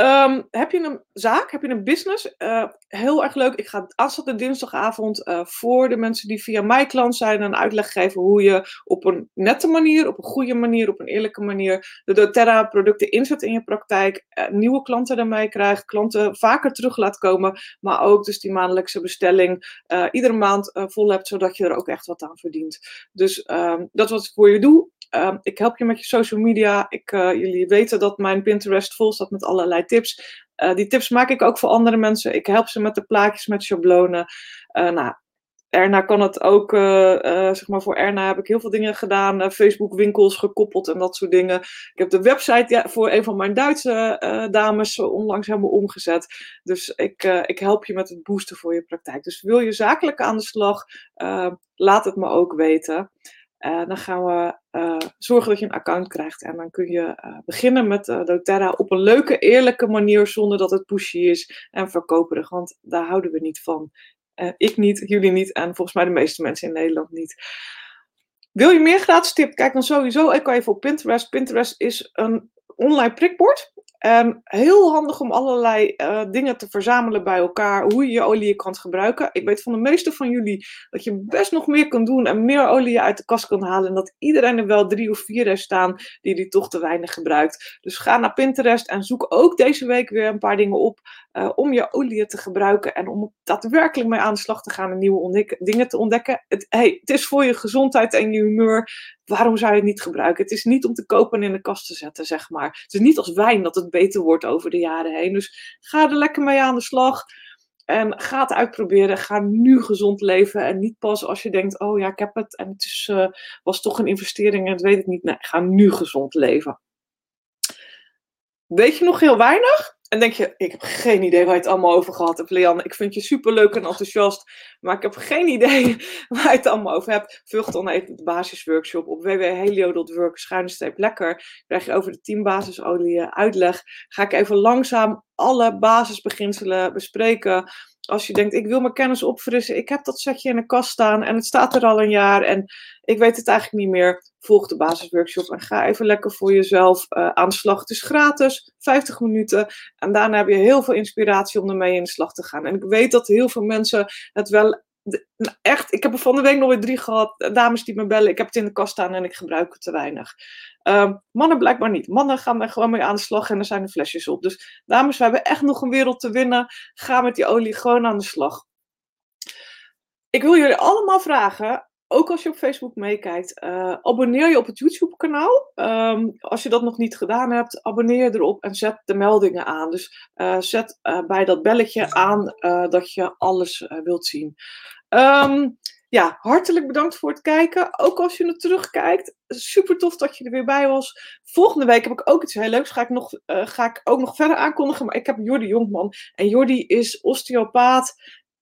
Um, heb je een zaak, heb je een business? Uh, heel erg leuk. Ik ga aanstaande dinsdagavond uh, voor de mensen die via mij klant zijn een uitleg geven hoe je op een nette manier, op een goede manier, op een eerlijke manier de doTERRA producten inzet in je praktijk. Uh, nieuwe klanten daarmee krijgt, klanten vaker terug laat komen, maar ook dus die maandelijkse bestelling iedere maand vol hebt, zodat je er ook echt wat aan verdient. Dus um, dat wat ik voor je doe. Uh, ik help je met je social media. Ik, uh, jullie weten dat mijn Pinterest vol staat met allerlei tips. Uh, die tips maak ik ook voor andere mensen. Ik help ze met de plaatjes, met schablonen. nou, Erna kan het ook, zeg maar voor Erna heb ik heel veel dingen gedaan. Facebook winkels gekoppeld en dat soort dingen. Ik heb de website ja, voor een van mijn Duitse dames onlangs helemaal omgezet. Dus ik, ik help je met het boosten voor je praktijk. Dus wil je zakelijk aan de slag, laat het me ook weten. Uh, dan gaan we uh, zorgen dat je een account krijgt. En dan kun je uh, beginnen met doTERRA op een leuke, eerlijke manier. Zonder dat het pushy is en verkoperig. Want daar houden we niet van. ik niet, jullie niet. En volgens mij de meeste mensen in Nederland niet. Wil je meer gratis tip? Kijk dan sowieso Ik kan even op Pinterest. Pinterest is een online prikbord. En heel handig om allerlei uh, dingen te verzamelen bij elkaar, hoe je je olie kan gebruiken. Ik weet van de meeste van jullie dat je best nog meer kan doen en meer olie uit de kast kan halen. En dat iedereen er wel drie of vier heeft staan die die toch te weinig gebruikt. Dus ga naar Pinterest en zoek ook deze week weer een paar dingen op uh, om je olie te gebruiken. En om daadwerkelijk mee aan de slag te gaan en nieuwe dingen te ontdekken. Het, hey, het is voor je gezondheid en je humeur waarom zou je het niet gebruiken? Het is niet om te kopen en in de kast te zetten, zeg maar. Het is niet als wijn dat het beter wordt over de jaren heen. Dus ga er lekker mee aan de slag. En ga het uitproberen. Ga nu gezond leven. En niet pas als je denkt: oh ja, ik heb het. En het is, uh, was toch een investering en het weet ik niet. Nee, ga nu gezond leven. Weet je nog heel weinig? En denk je, ik heb geen idee waar je het allemaal over gehad hebt, Leanne. Ik vind je superleuk en enthousiast, maar ik heb geen idee <laughs> waar je het allemaal over hebt. Vul dan even de basisworkshop op www.helio.work lekker. Krijg je over de 10 basisolie uitleg. Ga ik even langzaam alle basisbeginselen bespreken. Als je denkt, ik wil mijn kennis opfrissen, ik heb dat setje in de kast staan en het staat er al een jaar en ik weet het eigenlijk niet meer, volg de basisworkshop en ga even lekker voor jezelf uh, aan de slag. Het is gratis, 50 minuten en daarna heb je heel veel inspiratie om ermee in de slag te gaan. En ik weet dat heel veel mensen het wel echt, ik heb er van de week nog weer drie gehad. Dames die me bellen, ik heb het in de kast staan en ik gebruik het te weinig. Ehm, mannen blijkbaar niet. Mannen gaan er gewoon mee aan de slag en er zijn er flesjes op. Dus dames, we hebben echt nog een wereld te winnen. Ga met die olie gewoon aan de slag. Ik wil jullie allemaal vragen, ook als je op Facebook meekijkt, uh, abonneer je op het YouTube-kanaal. Ehm, als je dat nog niet gedaan hebt, abonneer je erop en zet de meldingen aan. Dus uh, zet bij dat belletje aan dat je alles wilt zien. Um, ja, hartelijk bedankt voor het kijken. Ook als je het terugkijkt. Super tof dat je er weer bij was. Volgende week heb ik ook iets heel leuks. Ga ik, nog, uh, ga ik ook nog verder aankondigen. Maar ik heb Jordi Jonkman. En Jordi is osteopaat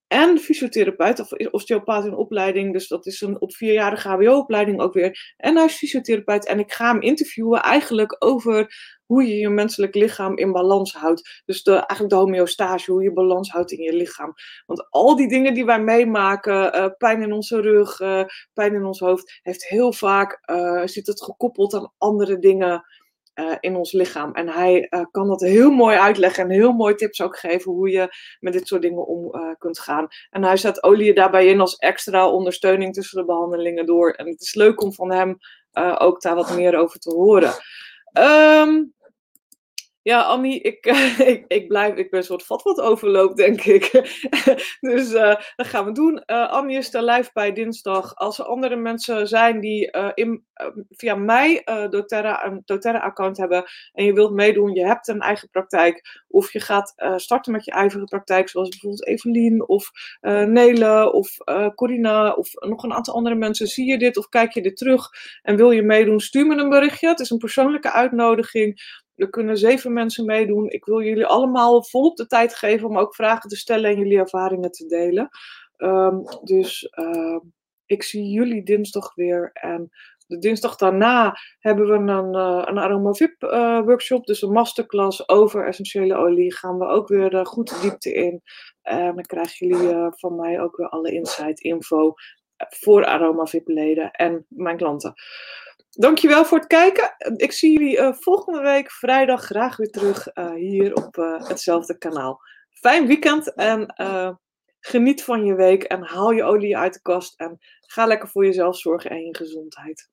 en fysiotherapeut. Of osteopaat in opleiding. Dus dat is een op vierjarige HBO-opleiding ook weer. En hij is fysiotherapeut. En ik ga hem interviewen eigenlijk over hoe je je menselijk lichaam in balans houdt. Dus eigenlijk de homeostase, hoe je balans houdt in je lichaam. Want al die dingen die wij meemaken, uh, pijn in onze rug, uh, pijn in ons hoofd, heeft heel vaak, uh, zit het gekoppeld aan andere dingen in ons lichaam. En hij kan dat heel mooi uitleggen en heel mooi tips ook geven hoe je met dit soort dingen om kunt gaan. En hij zet olie daarbij in als extra ondersteuning tussen de behandelingen door. En het is leuk om van hem ook daar wat meer over te horen. Um, ja, Annie, ik, <laughs> ik, ik, blijf, ik ben soort vat wat overloop, denk ik. <laughs> dus uh, dat gaan we doen. Uh, Annie is er live bij dinsdag. Als er andere mensen zijn die uh, in, via mij doTERRA, een doTERRA-account hebben en je wilt meedoen, je hebt een eigen praktijk, of je gaat starten met je eigen praktijk, zoals bijvoorbeeld Evelien of Nele of Corina of nog een aantal andere mensen, zie je dit of kijk je dit terug en wil je meedoen, stuur me een berichtje. Het is een persoonlijke uitnodiging. Er kunnen zeven mensen meedoen. Ik wil jullie allemaal volop de tijd geven om ook vragen te stellen en jullie ervaringen te delen. Um, dus uh, ik zie jullie dinsdag weer. En de dinsdag daarna hebben we een, uh, een AromaVip uh, workshop. Dus een masterclass over essentiële olie. Gaan we ook weer uh, goed de diepte in. En dan krijgen jullie van mij ook weer alle insight info voor AromaVip leden en mijn klanten. Dankjewel voor het kijken. Ik zie jullie uh, volgende week vrijdag graag weer terug uh, hier op uh, hetzelfde kanaal. Fijn weekend en geniet van je week en haal je olie uit de kast en ga lekker voor jezelf zorgen en je gezondheid.